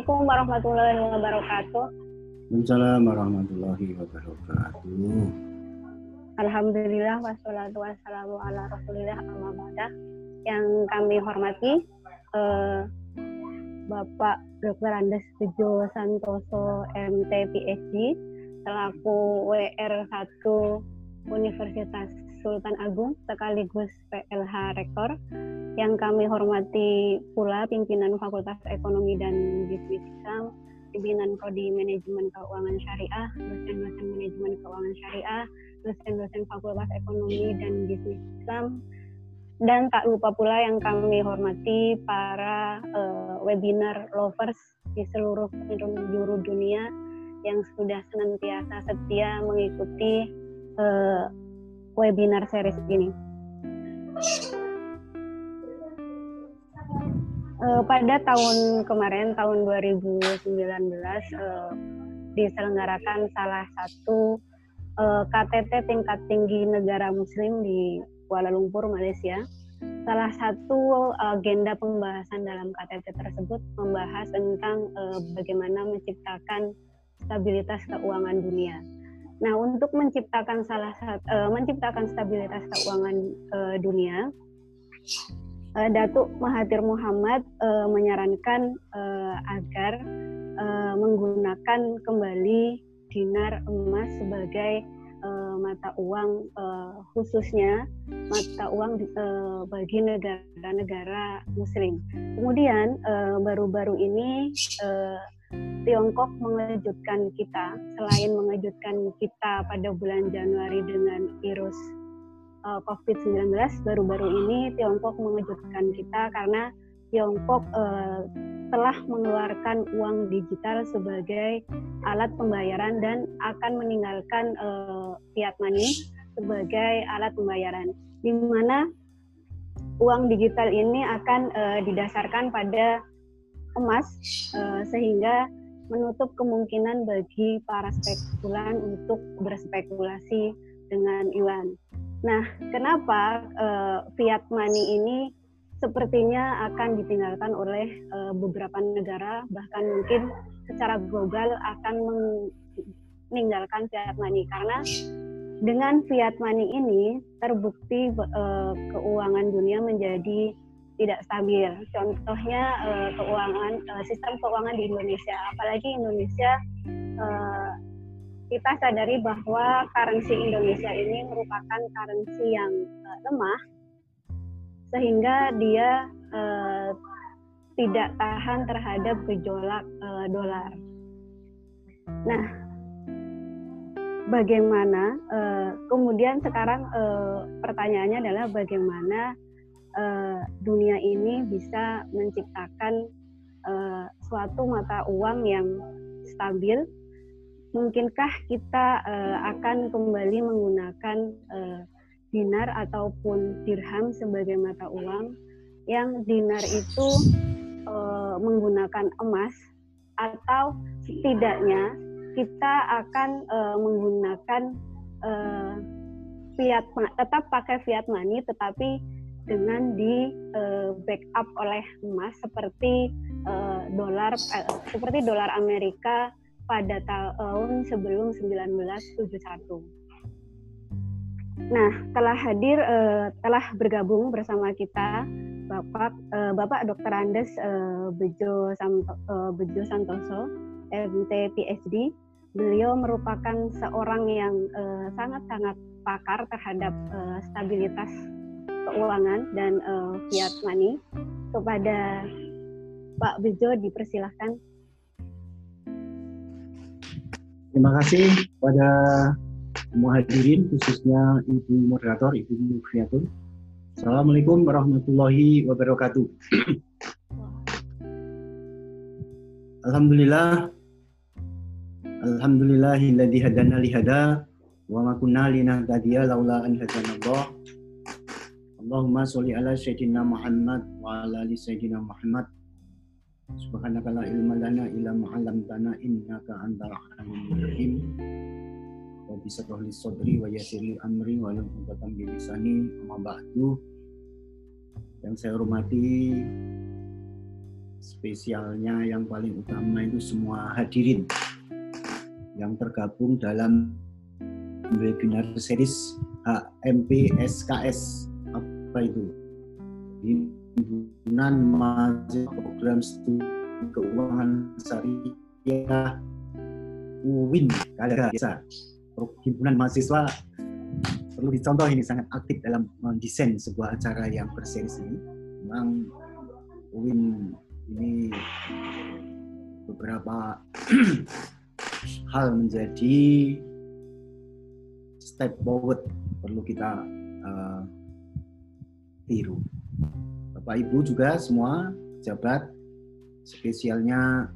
Assalamualaikum warahmatullahi wabarakatuh. Waalaikumsalam warahmatullahi wabarakatuh. Alhamdulillah wassalatu wassalamu ala rasulillah amma Yang kami hormati eh, Bapak Dr. Andes Bejo Santoso MT PhD selaku WR1 Universitas Sultan Agung sekaligus PLH Rektor yang kami hormati pula pimpinan Fakultas Ekonomi dan Bisnis Islam, pimpinan Prodi Manajemen Keuangan Syariah, dosen-dosen Manajemen Keuangan Syariah, dosen-dosen Fakultas Ekonomi dan Bisnis Islam, dan tak lupa pula yang kami hormati para uh, webinar lovers di seluruh penjuru dunia yang sudah senantiasa setia mengikuti uh, webinar series ini. uh, pada tahun kemarin tahun 2019 uh, diselenggarakan salah satu uh, KTT tingkat tinggi negara muslim di Kuala Lumpur Malaysia. Salah satu agenda pembahasan dalam KTT tersebut membahas tentang bagaimana menciptakan stabilitas keuangan dunia. Nah, untuk menciptakan salah satu uh, menciptakan stabilitas keuangan uh, dunia, uh, Datuk Mahathir Muhammad uh, menyarankan uh, agar uh, menggunakan kembali dinar emas sebagai uh, mata uang uh, khususnya mata uang uh, bagi negara-negara Muslim. Kemudian baru-baru uh, ini uh, Tiongkok mengejutkan kita. Selain mengejutkan kita pada bulan Januari dengan virus uh, eh, COVID-19 baru-baru ini Tiongkok mengejutkan kita karena Tiongkok uh, telah mengeluarkan uang digital sebagai alat pembayaran dan akan meninggalkan uh, fiat money sebagai alat pembayaran, di mana uang digital ini akan uh, didasarkan pada emas uh, sehingga menutup kemungkinan bagi para spekulan untuk berspekulasi dengan yuan. Nah, kenapa uh, fiat money ini sepertinya akan ditinggalkan oleh uh, beberapa negara, bahkan mungkin secara global akan meninggalkan fiat money. Karena dengan fiat money ini terbukti uh, keuangan dunia menjadi tidak stabil. Contohnya uh, keuangan uh, sistem keuangan di Indonesia, apalagi Indonesia uh, kita sadari bahwa currency Indonesia ini merupakan currency yang lemah sehingga dia uh, tidak tahan terhadap gejolak uh, dolar. Nah, bagaimana uh, kemudian sekarang uh, pertanyaannya adalah bagaimana uh, dunia ini bisa menciptakan uh, suatu mata uang yang stabil mungkinkah kita uh, akan kembali menggunakan uh, dinar ataupun dirham sebagai mata uang yang dinar itu uh, menggunakan emas atau setidaknya kita akan uh, menggunakan uh, fiat tetap pakai fiat money tetapi dengan di uh, backup oleh emas seperti uh, dolar uh, seperti dolar Amerika pada tahun sebelum 1971. Nah, telah hadir, uh, telah bergabung bersama kita Bapak uh, Bapak Dr. Andes uh, Bejo, Santo, Bejo Santoso, MT PhD. Beliau merupakan seorang yang sangat-sangat uh, pakar terhadap uh, stabilitas keuangan dan uh, fiat money. Kepada Pak Bejo dipersilahkan Terima kasih pada semua hadirin, khususnya Ibu Moderator, Ibu Mufriatun. Assalamualaikum warahmatullahi wabarakatuh. Alhamdulillah Alhamdulillahilladzi hadana li hada wa ma kunna linahtadiya laula an hadanallah. Allahumma sholli ala sayyidina Muhammad wa ala ali sayyidina Muhammad Subhanaka la ilma lana illa ma 'allamtana innaka antal alimul hakim. Wa bisarah li sadri wa li amri wa lam bi lisani. Amma ba'du. Yang saya hormati spesialnya yang paling utama itu semua hadirin yang tergabung dalam webinar series HMPSKS apa itu himpunan mahasiswa program studi keuangan syariah UWIN kalian biasa himpunan mahasiswa perlu dicontoh ini sangat aktif dalam mendesain sebuah acara yang berseris ini memang UWIN ini beberapa hal menjadi step forward perlu kita uh, tiru. Bapak Ibu juga semua jabat spesialnya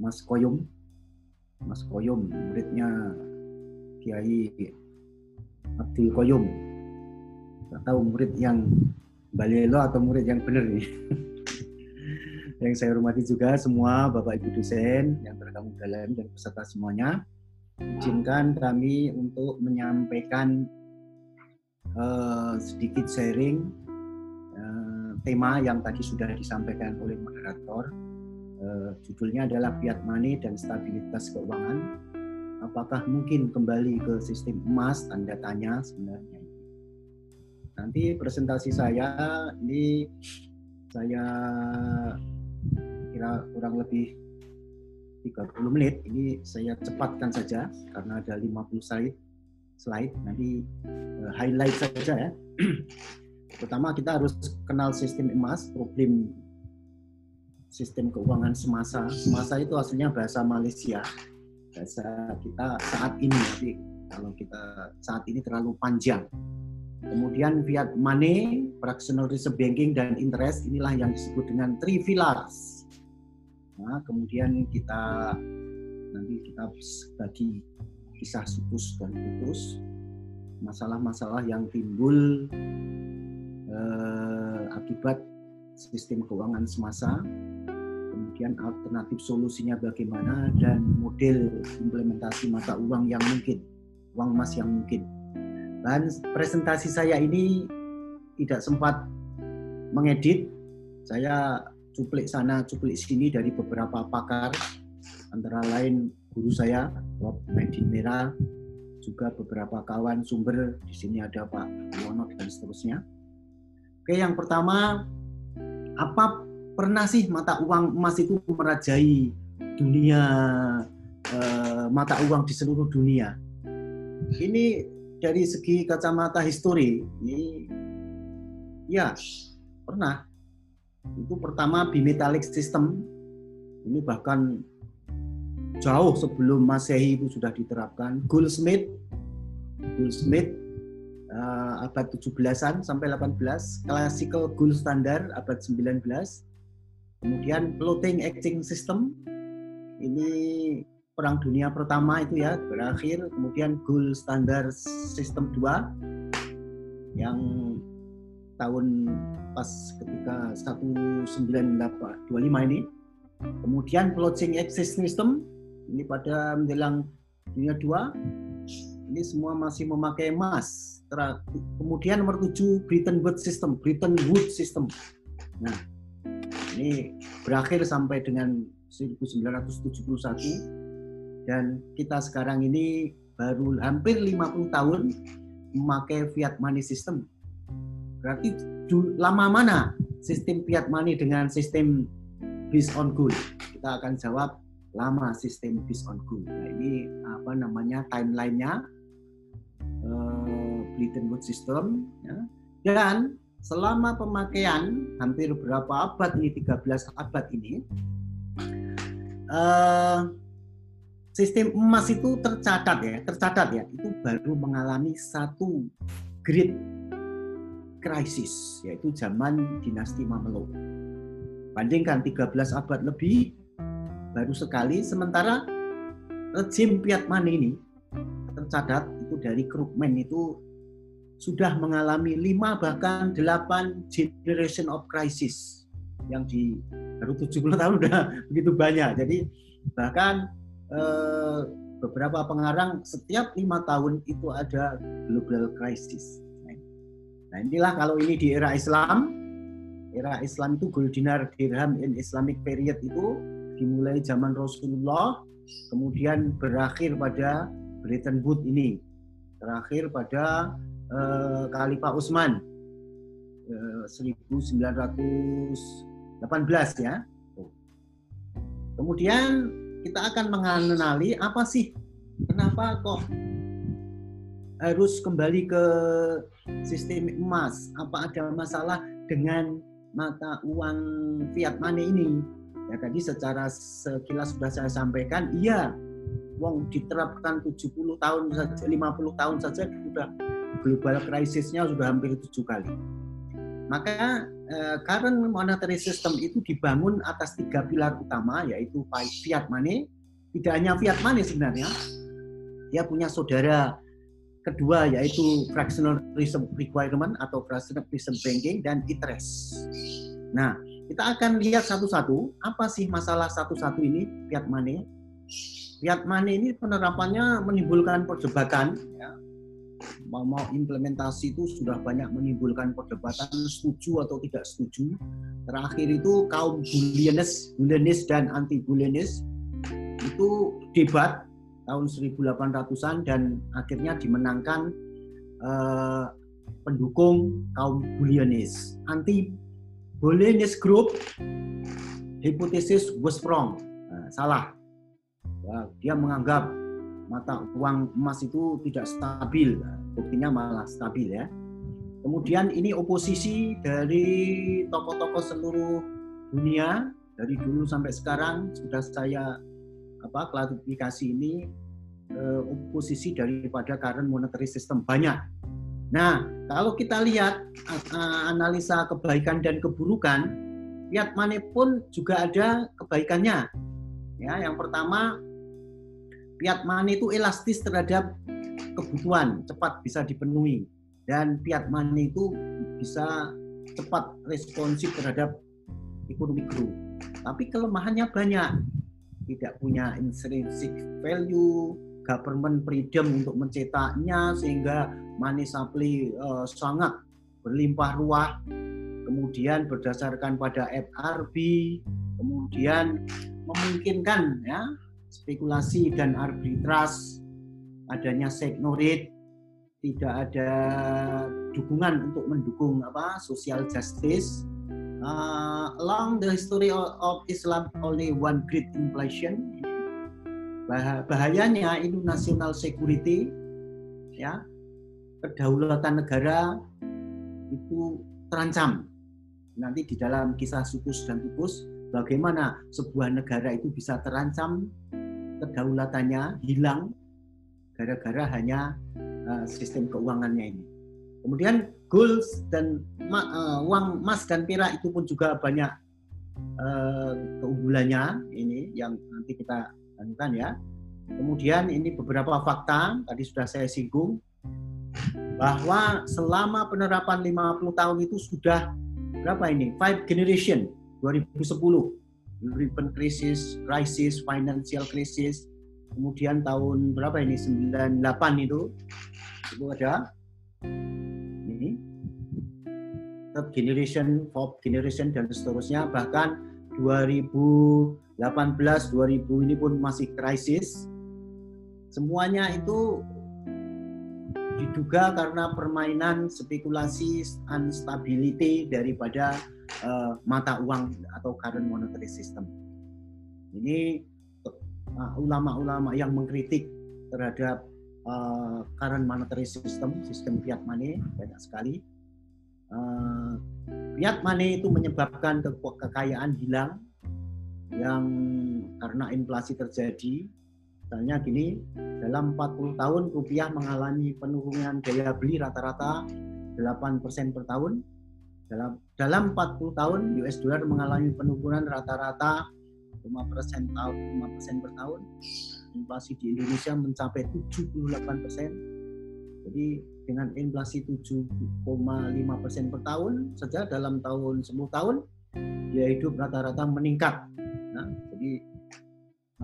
Mas Koyum, Mas Koyum muridnya Kiai Abdul Koyum. Tidak tahu murid yang Balelo atau murid yang benar nih. yang saya hormati juga semua Bapak Ibu dosen yang tergabung dalam dan peserta semuanya. Izinkan kami untuk menyampaikan uh, sedikit sharing uh, tema yang tadi sudah disampaikan oleh moderator. Uh, judulnya adalah fiat money dan stabilitas keuangan. Apakah mungkin kembali ke sistem emas? Tanda tanya sebenarnya. Nanti presentasi saya ini saya kira kurang lebih 30 menit ini saya cepatkan saja karena ada 50 slide slide nanti uh, highlight saja ya pertama kita harus kenal sistem emas problem sistem keuangan semasa. Semasa itu aslinya bahasa Malaysia. Bahasa kita saat ini tapi kalau kita saat ini terlalu panjang. Kemudian fiat money fractional reserve banking dan interest inilah yang disebut dengan three pillars. Nah, kemudian kita nanti kita bagi kisah sukus dan putus, masalah-masalah yang timbul eh, akibat sistem keuangan semasa, kemudian alternatif solusinya bagaimana dan model implementasi mata uang yang mungkin, uang emas yang mungkin. Dan presentasi saya ini tidak sempat mengedit, saya cuplik sana cuplik sini dari beberapa pakar antara lain guru saya Rob Medin Merah juga beberapa kawan sumber di sini ada Pak Wono dan seterusnya. Oke, yang pertama apa pernah sih mata uang emas itu merajai dunia eh, mata uang di seluruh dunia? Ini dari segi kacamata histori, ini ya pernah. Itu pertama bimetallic system. Ini bahkan jauh sebelum masehi itu sudah diterapkan. Goldsmith goldsmith uh, abad 17-an sampai 18 classical gold standard abad 19 kemudian floating exchange system ini perang dunia pertama itu ya berakhir kemudian gold standard system 2 yang tahun pas ketika 1925 ini. Kemudian floating exchange system ini pada menjelang dunia dua ini semua masih memakai emas. Kemudian nomor tujuh Bretton Woods system, Bretton Woods system. Nah, ini berakhir sampai dengan 1971 dan kita sekarang ini baru hampir 50 tahun memakai fiat money system Berarti lama mana sistem fiat money dengan sistem based on gold? Kita akan jawab lama sistem based on gold. Nah, ini apa namanya timelinenya Bretton Woods system ya. dan selama pemakaian hampir berapa abad ini 13 abad ini uh, sistem emas itu tercatat ya tercatat ya itu baru mengalami satu grid krisis, yaitu zaman dinasti Mameluk. Bandingkan 13 abad lebih, baru sekali, sementara rejim Piat Money ini tercatat itu dari Krugman itu sudah mengalami lima bahkan delapan generation of crisis yang di baru 70 tahun udah begitu banyak. Jadi bahkan eh, beberapa pengarang setiap lima tahun itu ada global crisis. Nah inilah kalau ini di era Islam, era Islam itu gold dirham in Islamic period itu dimulai zaman Rasulullah kemudian berakhir pada Bretton Woods ini terakhir pada uh, Khalifah Utsman uh, 1918 ya. Kemudian kita akan mengenali apa sih kenapa kok harus kembali ke sistem emas? Apa ada masalah dengan mata uang fiat money ini. Ya tadi secara sekilas sudah saya sampaikan, iya, uang diterapkan 70 tahun saja, 50 tahun saja sudah global krisisnya sudah hampir tujuh kali. Maka eh, current monetary system itu dibangun atas tiga pilar utama yaitu fiat money, tidak hanya fiat money sebenarnya, dia punya saudara kedua yaitu fractional reserve requirement atau fractional reserve banking dan interest. Nah, kita akan lihat satu-satu apa sih masalah satu-satu ini fiat money. Fiat money ini penerapannya menimbulkan perdebatan ya. Mau mau implementasi itu sudah banyak menimbulkan perdebatan setuju atau tidak setuju. Terakhir itu kaum bullionis, bullionis dan anti bullionis itu debat tahun 1800-an dan akhirnya dimenangkan uh, pendukung kaum Bullionis. Anti Bullionis Group hipotesis was wrong, uh, salah. Dia menganggap mata uang emas itu tidak stabil, buktinya malah stabil ya. Kemudian ini oposisi dari tokoh-tokoh seluruh dunia dari dulu sampai sekarang sudah saya apa klarifikasi ini uh, oposisi daripada current monetary system banyak. Nah, kalau kita lihat analisa kebaikan dan keburukan, fiat money pun juga ada kebaikannya. Ya, yang pertama fiat money itu elastis terhadap kebutuhan, cepat bisa dipenuhi dan fiat money itu bisa cepat responsif terhadap ekonomi growth. Tapi kelemahannya banyak tidak punya intrinsic value, government freedom untuk mencetaknya sehingga money supply uh, sangat berlimpah ruah. Kemudian berdasarkan pada FRB, kemudian memungkinkan ya spekulasi dan arbitrase, adanya rate, tidak ada dukungan untuk mendukung apa social justice, uh, along the history of, Islam only one great inflation. Bah bahayanya itu national security ya. Kedaulatan negara itu terancam. Nanti di dalam kisah sukus dan tupus bagaimana sebuah negara itu bisa terancam kedaulatannya hilang gara-gara hanya uh, sistem keuangannya ini kemudian gold dan uh, uang emas dan perak itu pun juga banyak uh, keunggulannya ini yang nanti kita lanjutkan ya. Kemudian ini beberapa fakta tadi sudah saya singgung bahwa selama penerapan 50 tahun itu sudah berapa ini? Five generation 2010 European crisis, crisis, financial crisis. Kemudian tahun berapa ini? 98 itu. Itu ada. Ini. Third generation, fourth generation dan seterusnya. Bahkan 2018 2000 ini pun masih krisis. Semuanya itu diduga karena permainan spekulasi instability daripada uh, mata uang atau current monetary system. Ini uh, ulama-ulama uh, yang mengkritik terhadap uh, current monetary system, sistem fiat money banyak sekali. Uh, fiat money itu menyebabkan ke kekayaan hilang yang karena inflasi terjadi. Misalnya gini, dalam 40 tahun rupiah mengalami penurunan daya beli rata-rata 8% per tahun. Dalam dalam 40 tahun US dollar mengalami penurunan rata-rata 5% tahun 5% per tahun inflasi di Indonesia mencapai 78 persen. Jadi dengan inflasi 7,5 persen per tahun saja dalam tahun 10 tahun dia hidup rata-rata meningkat. Nah, jadi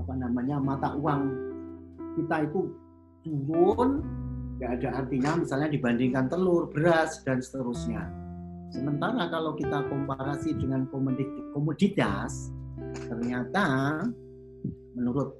apa namanya mata uang kita itu turun nggak ada artinya misalnya dibandingkan telur, beras dan seterusnya. Sementara kalau kita komparasi dengan komoditas, ternyata menurut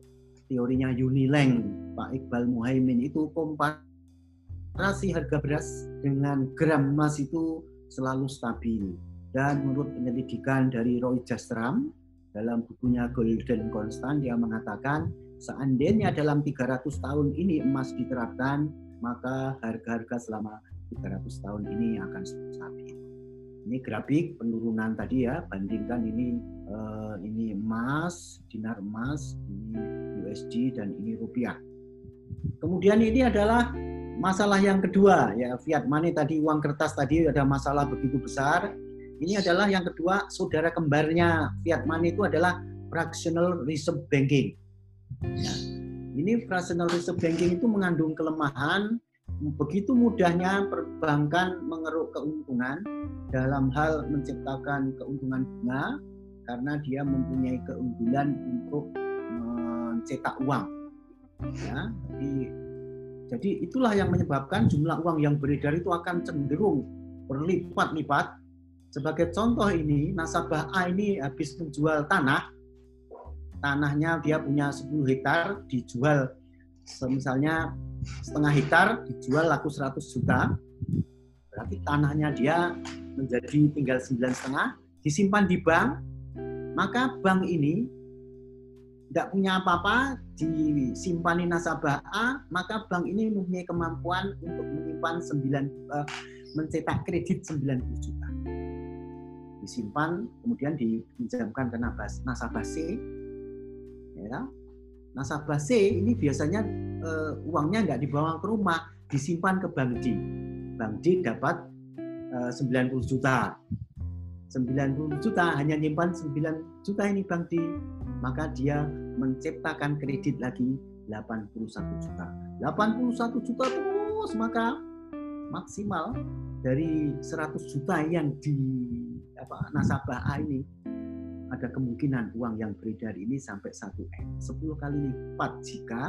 teorinya Unileng, Pak Iqbal Muhaimin itu komparasi harga beras dengan gram emas itu selalu stabil. Dan menurut penyelidikan dari Roy Jastram, dalam bukunya Golden Constant, dia mengatakan seandainya dalam 300 tahun ini emas diterapkan, maka harga-harga selama 300 tahun ini akan stabil. Ini grafik penurunan tadi ya, bandingkan ini uh, ini emas, dinar emas, ini USD dan ini rupiah. Kemudian ini adalah masalah yang kedua ya fiat money tadi uang kertas tadi ada masalah begitu besar. Ini adalah yang kedua saudara kembarnya fiat money itu adalah fractional reserve banking. Ya. Ini fractional reserve banking itu mengandung kelemahan begitu mudahnya perbankan mengeruk keuntungan dalam hal menciptakan keuntungan bunga karena dia mempunyai keunggulan untuk mencetak uang. Ya, jadi, jadi itulah yang menyebabkan jumlah uang yang beredar itu akan cenderung berlipat-lipat. Sebagai contoh ini, nasabah A ini habis menjual tanah, tanahnya dia punya 10 hektar, dijual misalnya setengah hektar dijual laku 100 juta, berarti tanahnya dia menjadi tinggal sembilan setengah, disimpan di bank, maka bank ini tidak punya apa-apa, disimpani nasabah A, maka bank ini mempunyai kemampuan untuk menyimpan 9, uh, mencetak kredit 90 juta. Disimpan, kemudian dipinjamkan ke nasabah C, ya, nasabah C ini biasanya uh, uangnya nggak dibawa ke rumah, disimpan ke Bank D. Bank D dapat uh, 90 juta. 90 juta hanya nyimpan 9 juta ini Bank D, maka dia menciptakan kredit lagi 81 juta. 81 juta terus maka maksimal dari 100 juta yang di apa nasabah A ini ada kemungkinan uang yang beredar ini sampai 1M. 10 kali lipat jika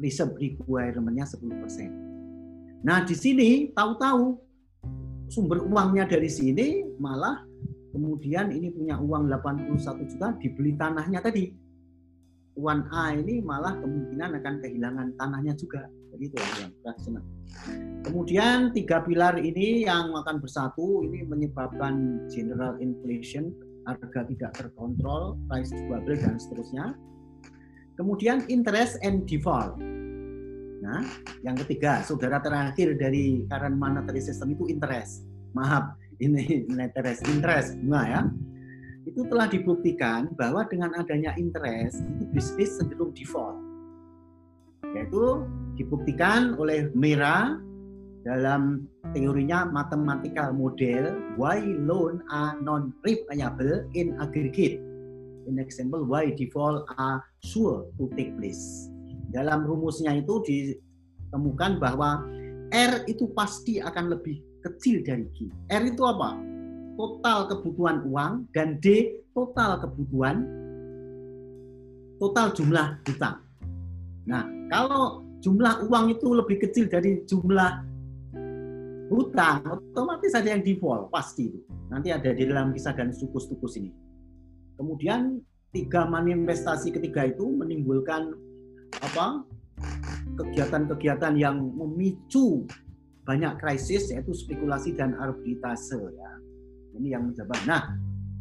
reserve requirement-nya 10%. Nah, di sini tahu-tahu sumber uangnya dari sini malah kemudian ini punya uang 81 juta dibeli tanahnya tadi. Uang A ini malah kemungkinan akan kehilangan tanahnya juga. Jadi itu yang rasional. Kemudian tiga pilar ini yang akan bersatu ini menyebabkan general inflation harga tidak terkontrol, price bubble dan seterusnya. Kemudian interest and default. Nah, yang ketiga, saudara terakhir dari current monetary system itu interest. Maaf, ini interest, interest bunga ya. Itu telah dibuktikan bahwa dengan adanya interest itu bisnis cenderung default. Yaitu dibuktikan oleh Mera dalam teorinya mathematical model why loan are non repayable in aggregate. In example, why default are sure to take place. Dalam rumusnya itu ditemukan bahwa R itu pasti akan lebih kecil dari G. R itu apa? Total kebutuhan uang dan D total kebutuhan total jumlah hutang. Nah, kalau jumlah uang itu lebih kecil dari jumlah hutang otomatis ada yang default pasti itu. Nanti ada di dalam kisah dan tukus-tukus ini. Kemudian tiga manifestasi ketiga itu menimbulkan apa kegiatan-kegiatan yang memicu banyak krisis yaitu spekulasi dan arbitrase ya. Ini yang menjabat. Nah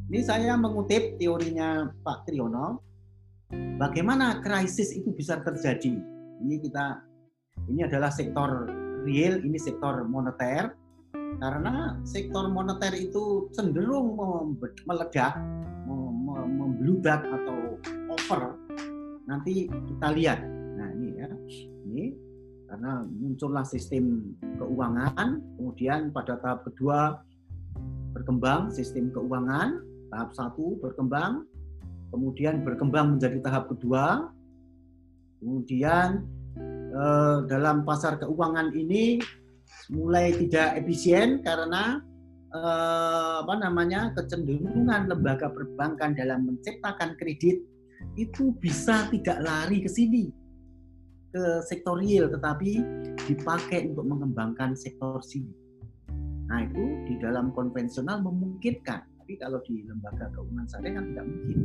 ini saya mengutip teorinya Pak Triyono bagaimana krisis itu bisa terjadi ini kita ini adalah sektor real ini sektor moneter karena sektor moneter itu cenderung meledak, membludak atau over. Nanti kita lihat. Nah ini ya, ini karena muncullah sistem keuangan, kemudian pada tahap kedua berkembang sistem keuangan, tahap satu berkembang, kemudian berkembang menjadi tahap kedua, kemudian Eh, dalam pasar keuangan ini mulai tidak efisien karena eh, apa namanya kecenderungan lembaga perbankan dalam menciptakan kredit itu bisa tidak lari ke sini ke sektor real tetapi dipakai untuk mengembangkan sektor sini. Nah itu di dalam konvensional memungkinkan, tapi kalau di lembaga keuangan syariah kan tidak mungkin.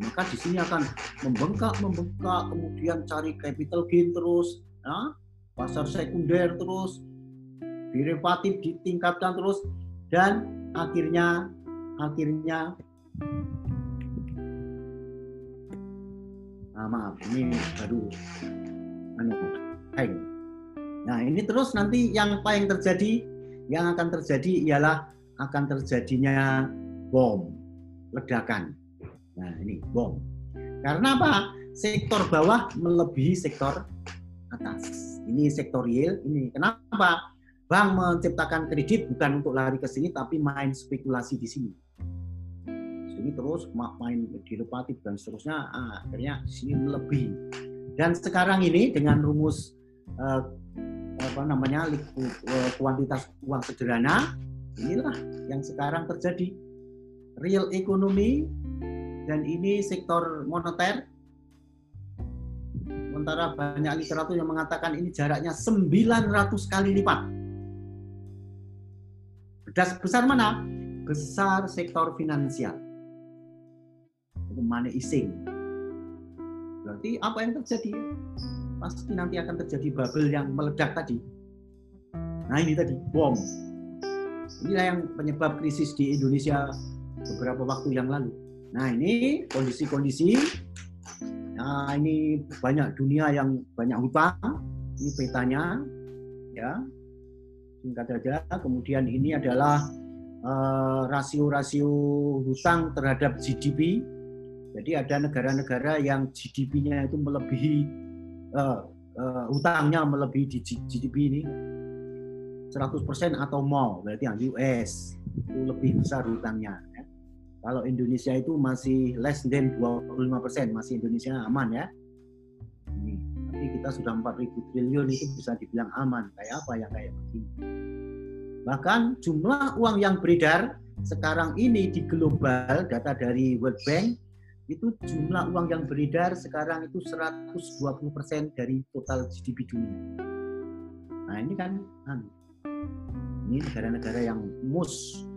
Maka di sini akan membengkak, membengkak, kemudian cari capital gain terus, ya, pasar sekunder terus, derivatif ditingkatkan terus, dan akhirnya akhirnya ah, maaf ini baru anu. Nah ini terus nanti yang apa yang terjadi yang akan terjadi ialah akan terjadinya bom, ledakan. Nah, ini bom. Karena apa? Sektor bawah melebihi sektor atas. Ini sektor real, ini. Kenapa? Bank menciptakan kredit bukan untuk lari ke sini, tapi main spekulasi di sini. Sini terus main derivatif dan seterusnya, ah, akhirnya sini melebihi. Dan sekarang ini dengan rumus uh, apa namanya eh, kuantitas uang sederhana inilah yang sekarang terjadi real economy dan ini sektor moneter sementara banyak literatur yang mengatakan ini jaraknya 900 kali lipat besar mana? Besar sektor finansial. Money ising. Berarti apa yang terjadi? pasti nanti akan terjadi bubble yang meledak tadi. Nah ini tadi bom. Inilah yang penyebab krisis di Indonesia beberapa waktu yang lalu. Nah ini kondisi-kondisi. Nah ini banyak dunia yang banyak hutang. Ini petanya, ya singkat saja. Kemudian ini adalah eh, rasio-rasio uh, hutang terhadap GDP. Jadi ada negara-negara yang GDP-nya itu melebihi uh, uh, utangnya melebihi di GDP ini 100% atau more berarti yang US itu lebih besar hutangnya ya. Kalau Indonesia itu masih less than 25% masih Indonesia aman ya ini tapi kita sudah 4000 triliun itu bisa dibilang aman kayak apa yang kayak begini bahkan jumlah uang yang beredar sekarang ini di global data dari World Bank itu jumlah uang yang beredar sekarang itu 120% dari total GDP dunia. Nah ini kan, kan ini negara-negara yang most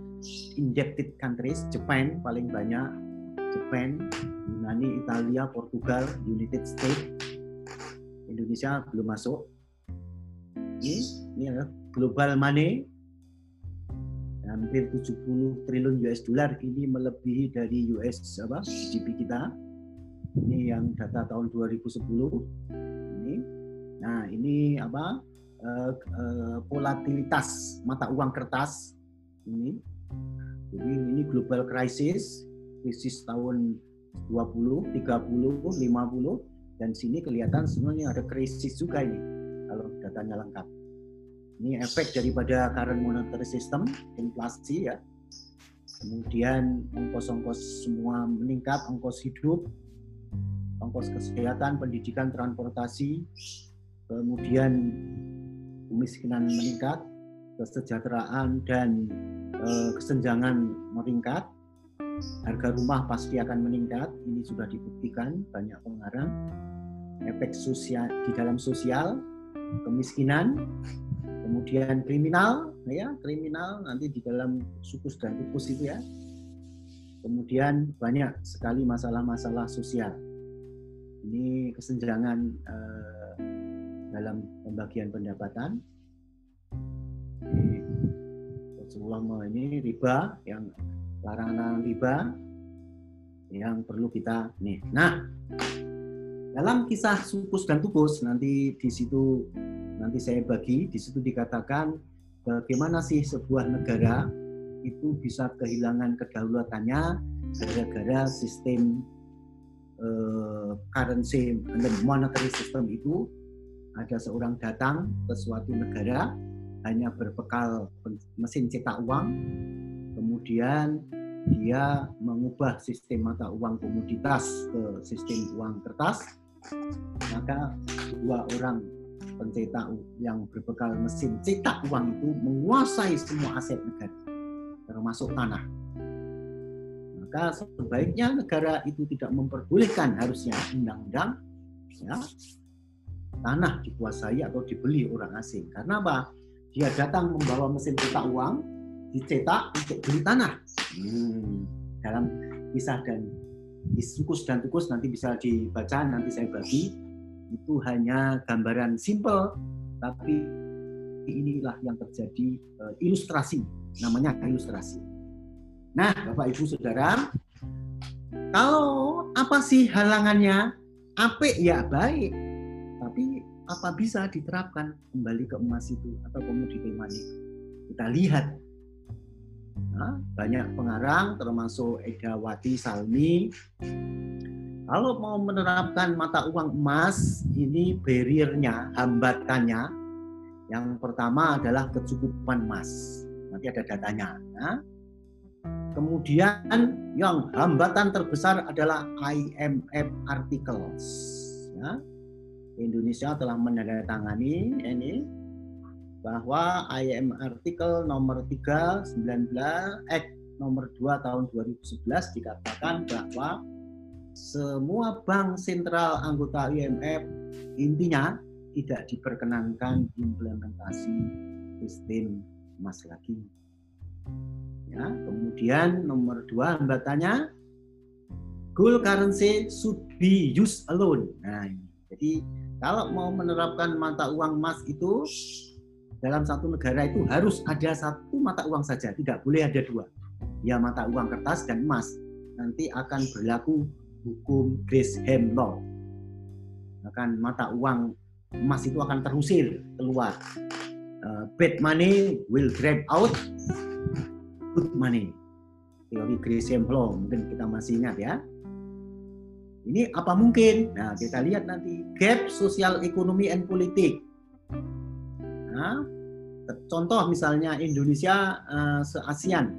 indebted countries, Jepang paling banyak, Jepang, Yunani, Italia, Portugal, United States, Indonesia belum masuk. Ini, ini adalah global money hampir 70 triliun US dollar ini melebihi dari US apa GDP kita. Ini yang data tahun 2010. Ini. Nah, ini apa? Uh, uh, volatilitas mata uang kertas ini. Jadi ini global crisis, krisis tahun 20, 30, 50 dan sini kelihatan semuanya ada krisis juga ini kalau datanya lengkap. Ini efek daripada current monetary system, inflasi ya. Kemudian ongkos-ongkos semua meningkat, ongkos hidup, ongkos kesehatan, pendidikan, transportasi, kemudian kemiskinan meningkat, kesejahteraan dan e, kesenjangan meningkat, harga rumah pasti akan meningkat. Ini sudah dibuktikan banyak pengarang. Efek sosial di dalam sosial, kemiskinan, kemudian kriminal ya kriminal nanti di dalam sukus dan tikus itu ya kemudian banyak sekali masalah-masalah sosial ini kesenjangan eh, dalam pembagian pendapatan Rasulullah ini riba yang larangan riba yang perlu kita nih nah dalam kisah sukus dan tukus nanti di situ nanti saya bagi di situ dikatakan bagaimana sih sebuah negara itu bisa kehilangan kedaulatannya gara-gara sistem uh, currency dan monetary system itu. Ada seorang datang ke suatu negara hanya berbekal mesin cetak uang kemudian dia mengubah sistem mata uang komoditas ke sistem uang kertas maka dua orang pencetak yang berbekal mesin cetak uang itu menguasai semua aset negara, termasuk tanah. Maka sebaiknya negara itu tidak memperbolehkan harusnya undang-undang ya, tanah dikuasai atau dibeli orang asing. Karena apa? Dia datang membawa mesin cetak uang, dicetak untuk beli tanah. Hmm, dalam kisah dan Isukus dan Tukus nanti bisa dibaca, nanti saya bagi. Itu hanya gambaran simple, tapi inilah yang terjadi uh, ilustrasi, namanya ilustrasi. Nah, Bapak Ibu Saudara, kalau apa sih halangannya? Apik ya baik, apa bisa diterapkan kembali ke emas itu atau komoditi money? Kita lihat Nah, banyak pengarang termasuk Edawati Salmi. Kalau mau menerapkan mata uang emas, ini barriernya, hambatannya. Yang pertama adalah kecukupan emas. Nanti ada datanya. Nah, kemudian yang hambatan terbesar adalah IMF articles. Ya. Indonesia telah menandatangani ini bahwa IM artikel nomor 3 19 eh nomor 2 tahun 2011 dikatakan bahwa semua bank sentral anggota IMF intinya tidak diperkenankan implementasi sistem emas lagi. Ya, kemudian nomor dua hambatannya gold currency should be used alone. Nah, jadi kalau mau menerapkan mata uang emas itu dalam satu negara itu harus ada satu mata uang saja, tidak boleh ada dua. Ya mata uang kertas dan emas. Nanti akan berlaku hukum Gresham Law. Akan mata uang emas itu akan terusir keluar. Uh, bad money will grab out good money. Teori Gresham Law mungkin kita masih ingat ya. Ini apa mungkin? Nah, kita lihat nanti gap sosial ekonomi and politik Nah, contoh misalnya Indonesia uh, se-ASEAN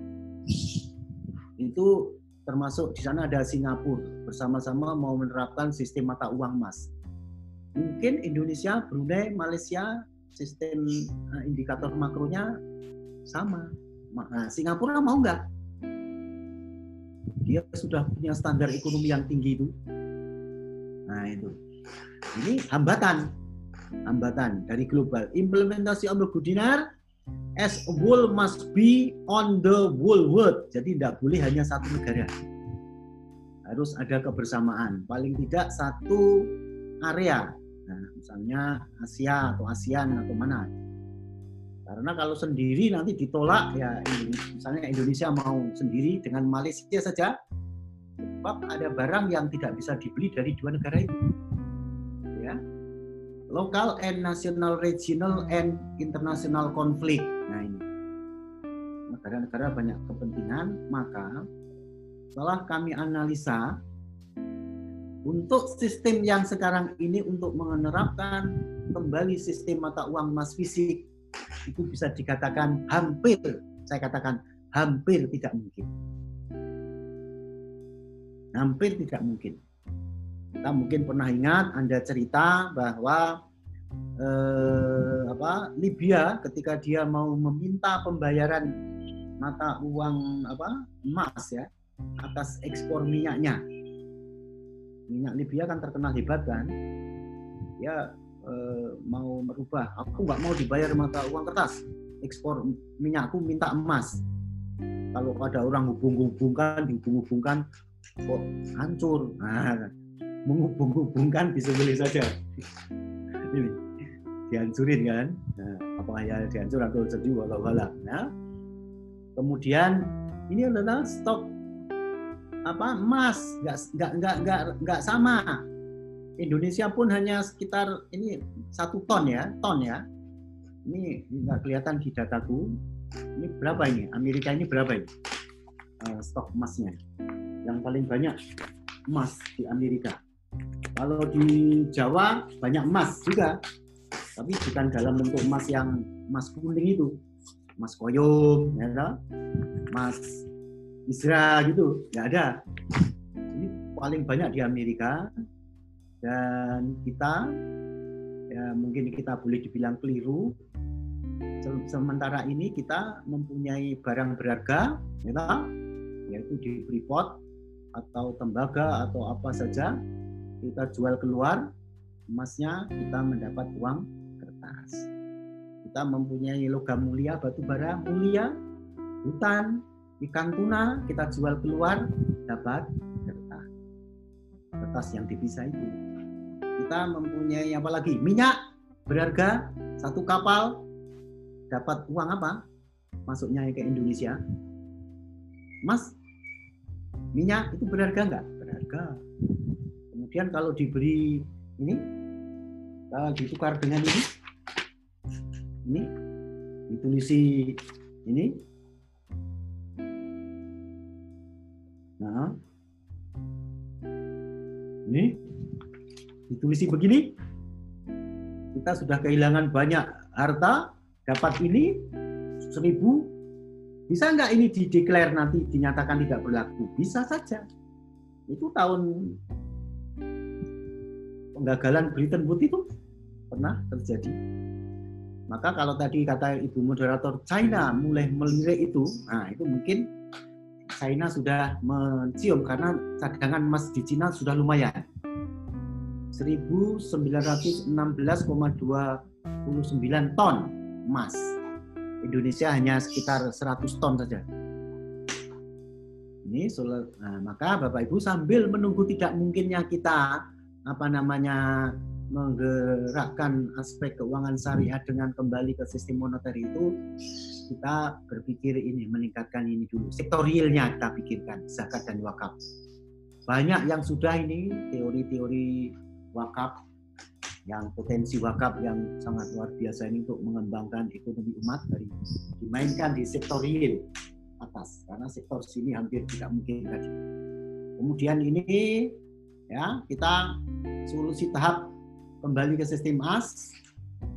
itu termasuk di sana ada Singapura bersama-sama mau menerapkan sistem mata uang emas. Mungkin Indonesia, Brunei, Malaysia sistem uh, indikator makronya sama. Nah, Singapura mau nggak? Dia sudah punya standar ekonomi yang tinggi itu. Nah itu. Ini hambatan hambatan dari global. Implementasi Omnibus Dinar as a whole must be on the whole world. Jadi tidak boleh hanya satu negara. Harus ada kebersamaan. Paling tidak satu area. Nah, misalnya Asia atau ASEAN atau mana. Karena kalau sendiri nanti ditolak ya misalnya Indonesia mau sendiri dengan Malaysia saja sebab ada barang yang tidak bisa dibeli dari dua negara itu. Local and national, regional and international conflict. Nah ini. Negara-negara banyak kepentingan, maka setelah kami analisa untuk sistem yang sekarang ini untuk menerapkan kembali sistem mata uang emas fisik itu bisa dikatakan hampir, saya katakan hampir tidak mungkin. Hampir tidak mungkin. Kita mungkin pernah ingat Anda cerita bahwa eh, apa Libya ketika dia mau meminta pembayaran mata uang apa emas ya atas ekspor minyaknya. Minyak Libya kan terkenal hebat kan. Ya eh, mau merubah. Aku nggak mau dibayar mata uang kertas. Ekspor minyakku minta emas. Kalau ada orang hubung-hubungkan, dihubung-hubungkan, kok hancur. Nah, menghubung-hubungkan bisa boleh saja. Ini dihancurin kan. Nah, apakah ya dihancur atau sedih walau walau. Nah, kemudian ini adalah stok apa emas nggak nggak nggak nggak sama. Indonesia pun hanya sekitar ini satu ton ya ton ya. Ini nggak kelihatan di dataku. Ini berapa ini? Amerika ini berapa ini? Uh, stok emasnya. Yang paling banyak emas di Amerika. Kalau di Jawa banyak emas juga, tapi bukan dalam bentuk emas yang emas kuning itu, emas koyom, ya emas Isra gitu, nggak ada. Ini paling banyak di Amerika dan kita ya mungkin kita boleh dibilang keliru. Sementara ini kita mempunyai barang berharga, ya, yaitu di Freeport atau tembaga atau apa saja kita jual keluar emasnya kita mendapat uang kertas kita mempunyai logam mulia, batu bara mulia, hutan, ikan tuna, kita jual keluar, dapat kertas. Kertas yang dipisah itu. Kita mempunyai apa lagi? Minyak berharga, satu kapal dapat uang apa? Masuknya ke Indonesia. Mas, minyak itu berharga enggak? Berharga. Kemudian kalau diberi ini, kalau ditukar dengan ini, ini ditulisi ini nah ini ditulisi begini kita sudah kehilangan banyak harta dapat ini seribu. Bisa nggak ini dideklar nanti dinyatakan tidak berlaku? Bisa saja. Itu tahun penggagalan Britain Wood itu pernah terjadi. Maka kalau tadi kata ibu moderator China mulai melirik itu, nah itu mungkin China sudah mencium karena cadangan emas di China sudah lumayan. 1916,29 ton emas. Indonesia hanya sekitar 100 ton saja. Ini nah, maka Bapak Ibu sambil menunggu tidak mungkinnya kita apa namanya menggerakkan aspek keuangan syariah dengan kembali ke sistem moneter itu kita berpikir ini meningkatkan ini dulu sektor realnya kita pikirkan zakat dan wakaf banyak yang sudah ini teori-teori wakaf yang potensi wakaf yang sangat luar biasa ini untuk mengembangkan ekonomi umat dari dimainkan di sektor real atas. Karena sektor sini hampir tidak mungkin tadi kemudian ini ya kita solusi tahap kembali ke sistem AS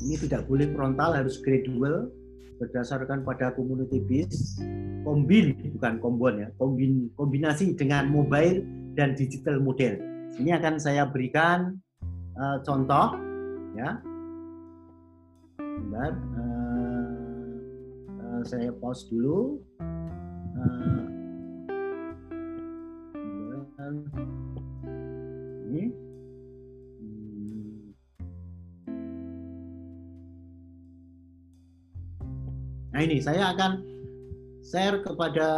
ini tidak boleh frontal harus gradual berdasarkan pada community base. Kombin bukan kombon ya kombin kombinasi dengan mobile dan digital model. Ini akan saya berikan uh, contoh ya. Bentar, uh, uh, saya pause dulu. Uh, ini. Nah ini saya akan share kepada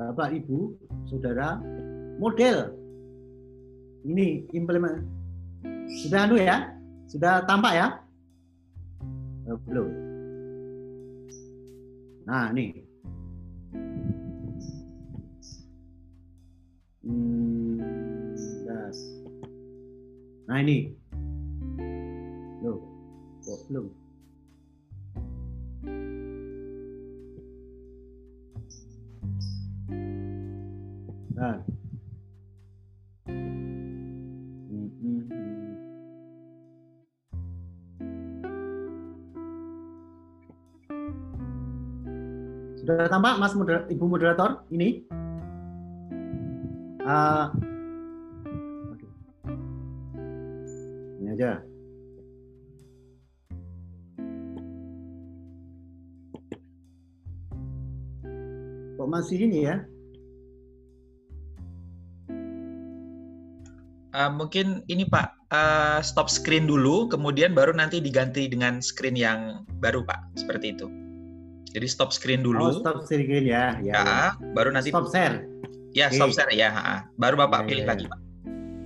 Bapak, Ibu, Saudara, model ini implement sudah anu ya, sudah tampak ya? Oh, belum. Nah ini. Hmm, nah ini kok belum nah Sudah tampak Mas moder Ibu moderator ini? Uh, ini aja. masih ini ya? Uh, mungkin ini Pak, uh, stop screen dulu, kemudian baru nanti diganti dengan screen yang baru Pak, seperti itu. Jadi stop screen dulu. Oh, stop screen ya. Ya, ya, ya. baru nanti. Stop share. Ya, okay. stop share ya. Baru Bapak ya, pilih ya, lagi Pak.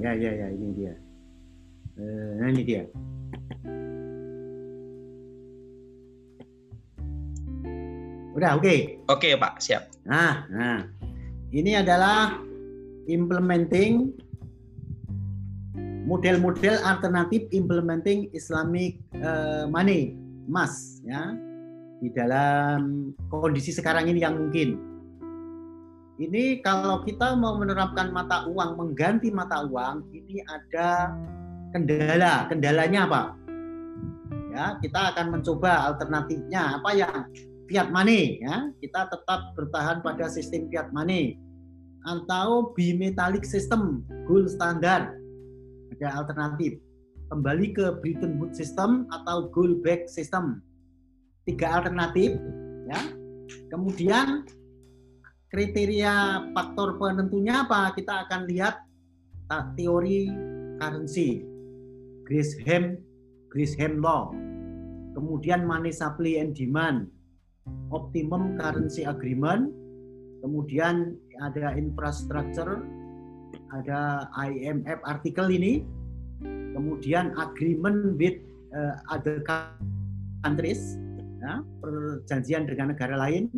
Ya, ya, ya, ini dia. Uh, nah ini dia. Udah, oke. Okay. Oke, okay, Pak, siap. Nah, nah. Ini adalah implementing model-model alternatif implementing Islamic uh, money, emas ya. Di dalam kondisi sekarang ini yang mungkin. Ini kalau kita mau menerapkan mata uang, mengganti mata uang, ini ada kendala. Kendalanya apa? Ya, kita akan mencoba alternatifnya apa yang fiat money ya kita tetap bertahan pada sistem fiat money atau bimetallic system gold standar ada alternatif kembali ke Bretton Woods system atau gold back system tiga alternatif ya. Kemudian kriteria faktor penentunya apa? Kita akan lihat teori currency Gresham Grisham Law, kemudian Money Supply and Demand, Optimum Currency Agreement, kemudian ada infrastructure, ada IMF artikel ini, kemudian agreement with uh, other countries, ya, perjanjian dengan negara lain,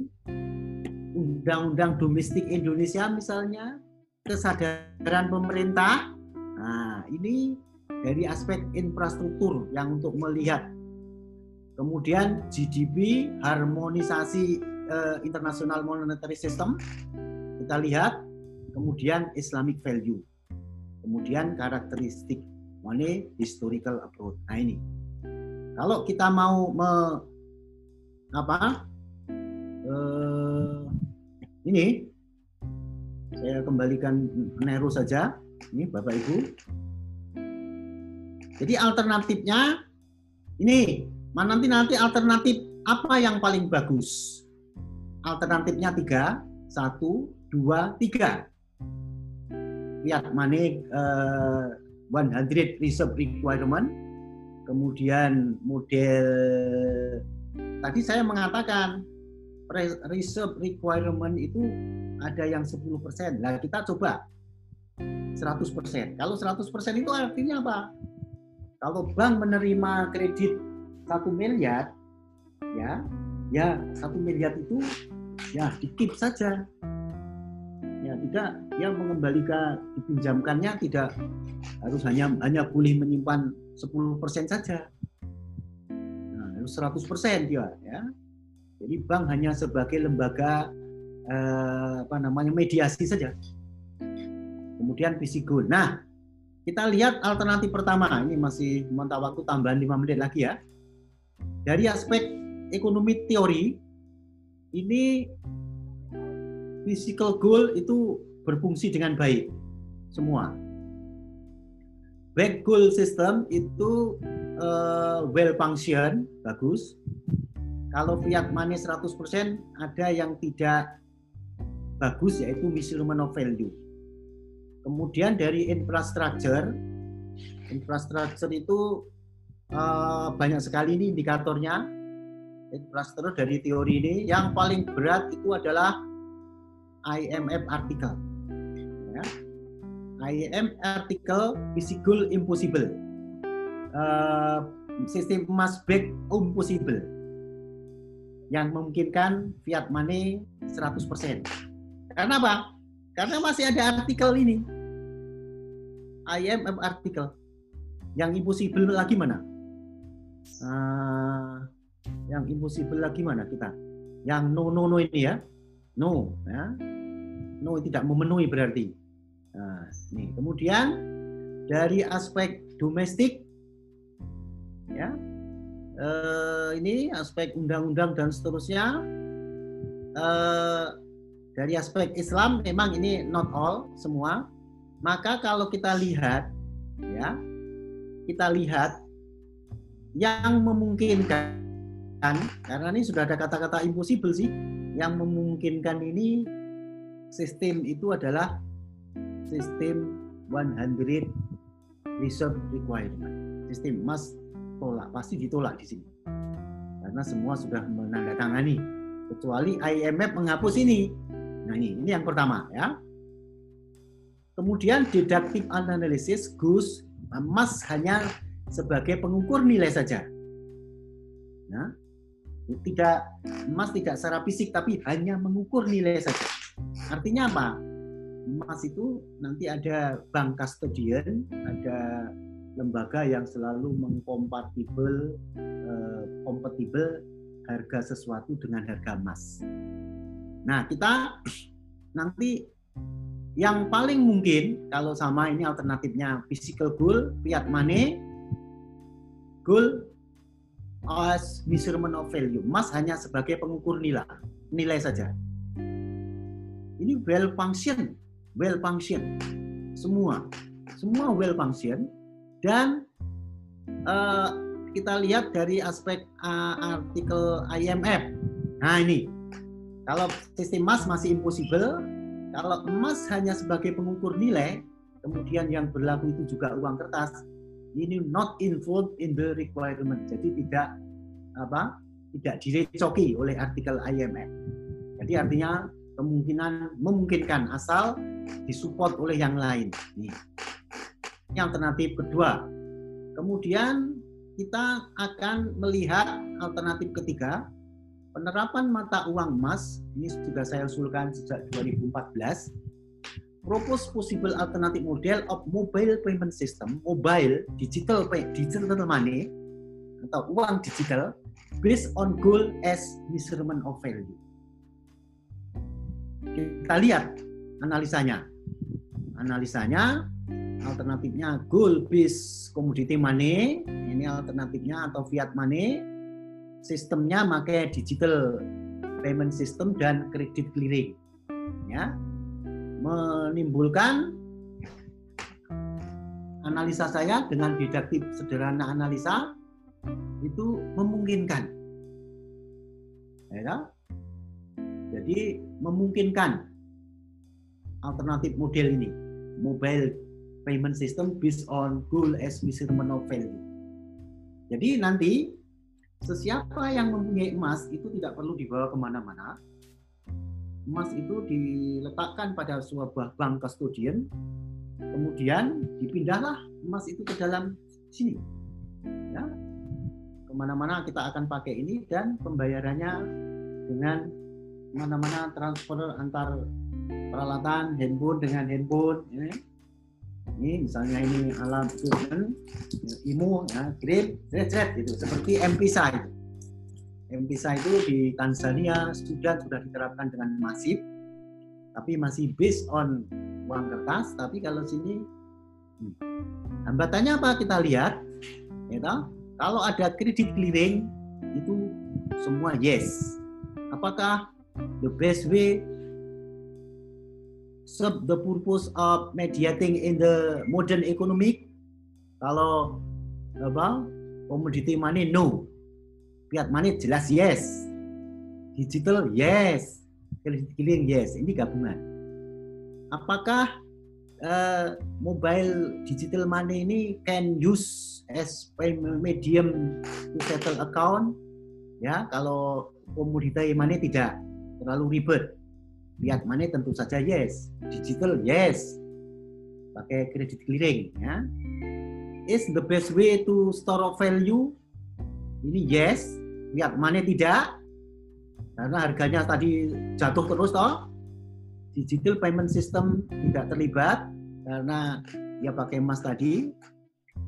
undang-undang domestik Indonesia misalnya, kesadaran pemerintah. Nah, ini dari aspek infrastruktur yang untuk melihat. Kemudian GDP, harmonisasi uh, international monetary system, kita lihat. Kemudian Islamic value. Kemudian karakteristik money historical approach. Nah ini. Kalau kita mau apa? Uh, ini saya kembalikan Nero saja. Ini Bapak Ibu. Jadi alternatifnya ini, mana nanti nanti alternatif apa yang paling bagus? Alternatifnya tiga, satu, dua, tiga. Lihat mana uh, 100 reserve requirement, kemudian model tadi saya mengatakan reserve requirement itu ada yang 10%. Nah, kita coba 100%. Kalau 100% itu artinya apa? Kalau bank menerima kredit satu miliar, ya, ya satu miliar itu ya dikip saja. Ya tidak, yang mengembalikan dipinjamkannya tidak harus hanya hanya boleh menyimpan 10% saja. Nah, harus 100% dia, ya. Jadi bank hanya sebagai lembaga eh, apa namanya mediasi saja. Kemudian goal. Nah, kita lihat alternatif pertama. Ini masih mentah waktu tambahan 5 menit lagi ya. Dari aspek ekonomi teori, ini physical goal itu berfungsi dengan baik semua. Back goal system itu uh, well function, bagus. Kalau fiat money 100% ada yang tidak bagus yaitu measurement of value Kemudian dari infrastruktur, infrastruktur itu uh, banyak sekali ini indikatornya. Infrastruktur dari teori ini yang paling berat itu adalah IMF artikel. IMF artikel physical impossible. Uh, sistem emas back impossible yang memungkinkan fiat money 100%. Karena apa? Karena masih ada artikel ini. IMF artikel. Yang impossible lagi mana? Uh, yang impossible lagi mana kita? Yang no no no ini ya, no ya, no tidak memenuhi berarti. Nah, nih kemudian dari aspek domestik, ya, uh, ini aspek undang-undang dan seterusnya. Uh, dari aspek Islam memang ini not all semua maka kalau kita lihat ya, kita lihat yang memungkinkan karena ini sudah ada kata-kata impossible sih, yang memungkinkan ini sistem itu adalah sistem 100 reserve requirement. Sistem emas tolak, pasti ditolak di sini. Karena semua sudah menandatangani. Kecuali IMF menghapus ini. Nah ini, ini yang pertama ya. Kemudian deductive analysis Gus emas hanya sebagai pengukur nilai saja. Nah, tidak emas tidak secara fisik tapi hanya mengukur nilai saja. Artinya apa? Emas itu nanti ada bank custodian, ada lembaga yang selalu mengkompatibel eh, kompatibel harga sesuatu dengan harga emas. Nah, kita nanti yang paling mungkin kalau sama ini alternatifnya physical goal, fiat money, goal as measurement of value. Emas hanya sebagai pengukur nilai, nilai saja. Ini well function, well function. Semua, semua well function dan uh, kita lihat dari aspek uh, artikel IMF. Nah ini, kalau sistem emas masih impossible, kalau emas hanya sebagai pengukur nilai, kemudian yang berlaku itu juga uang kertas, ini not involved in the requirement. Jadi tidak apa? tidak direcoki oleh artikel IMF. Jadi artinya kemungkinan memungkinkan asal disupport oleh yang lain. Ini alternatif kedua. Kemudian kita akan melihat alternatif ketiga, penerapan mata uang emas. Ini sudah saya usulkan sejak 2014. Propose possible alternative model of mobile payment system, mobile digital pay, digital money atau uang digital based on goal as measurement of value. Kita lihat analisanya. Analisanya alternatifnya goal based commodity money, ini alternatifnya atau fiat money. Sistemnya pakai digital payment system dan credit clearing. Ya. Menimbulkan analisa saya dengan didaktif sederhana analisa itu memungkinkan. Ya, jadi memungkinkan alternatif model ini, mobile payment system based on goal as measurement of value. Jadi nanti sesiapa yang mempunyai emas itu tidak perlu dibawa ke mana-mana. Emas itu diletakkan pada sebuah bank custodian, kemudian dipindahlah emas itu ke dalam sini. Ya, ke mana-mana kita akan pakai ini dan pembayarannya dengan mana-mana transfer antar peralatan handphone dengan handphone ini, ini misalnya ini alat equipment IMO ya kirim red itu seperti M-Pesa itu M-Pesa itu di Tanzania sudah sudah diterapkan dengan masif tapi masih based on uang kertas tapi kalau sini hmm. hambatannya apa kita lihat ya kalau ada kredit clearing itu semua yes. Apakah the best way serve the purpose of mediating in the modern economic? Kalau apa? Commodity money no. Fiat money jelas yes. Digital yes. Kredit clearing yes. Ini gabungan. Apakah uh, mobile digital money ini can use as medium to settle account ya kalau komoditi money tidak terlalu ribet. Lihat money tentu saja yes. Digital yes. Pakai kredit clearing ya. Is the best way to store of value? Ini yes. Lihat money tidak. Karena harganya tadi jatuh terus toh. Digital payment system tidak terlibat karena dia pakai emas tadi.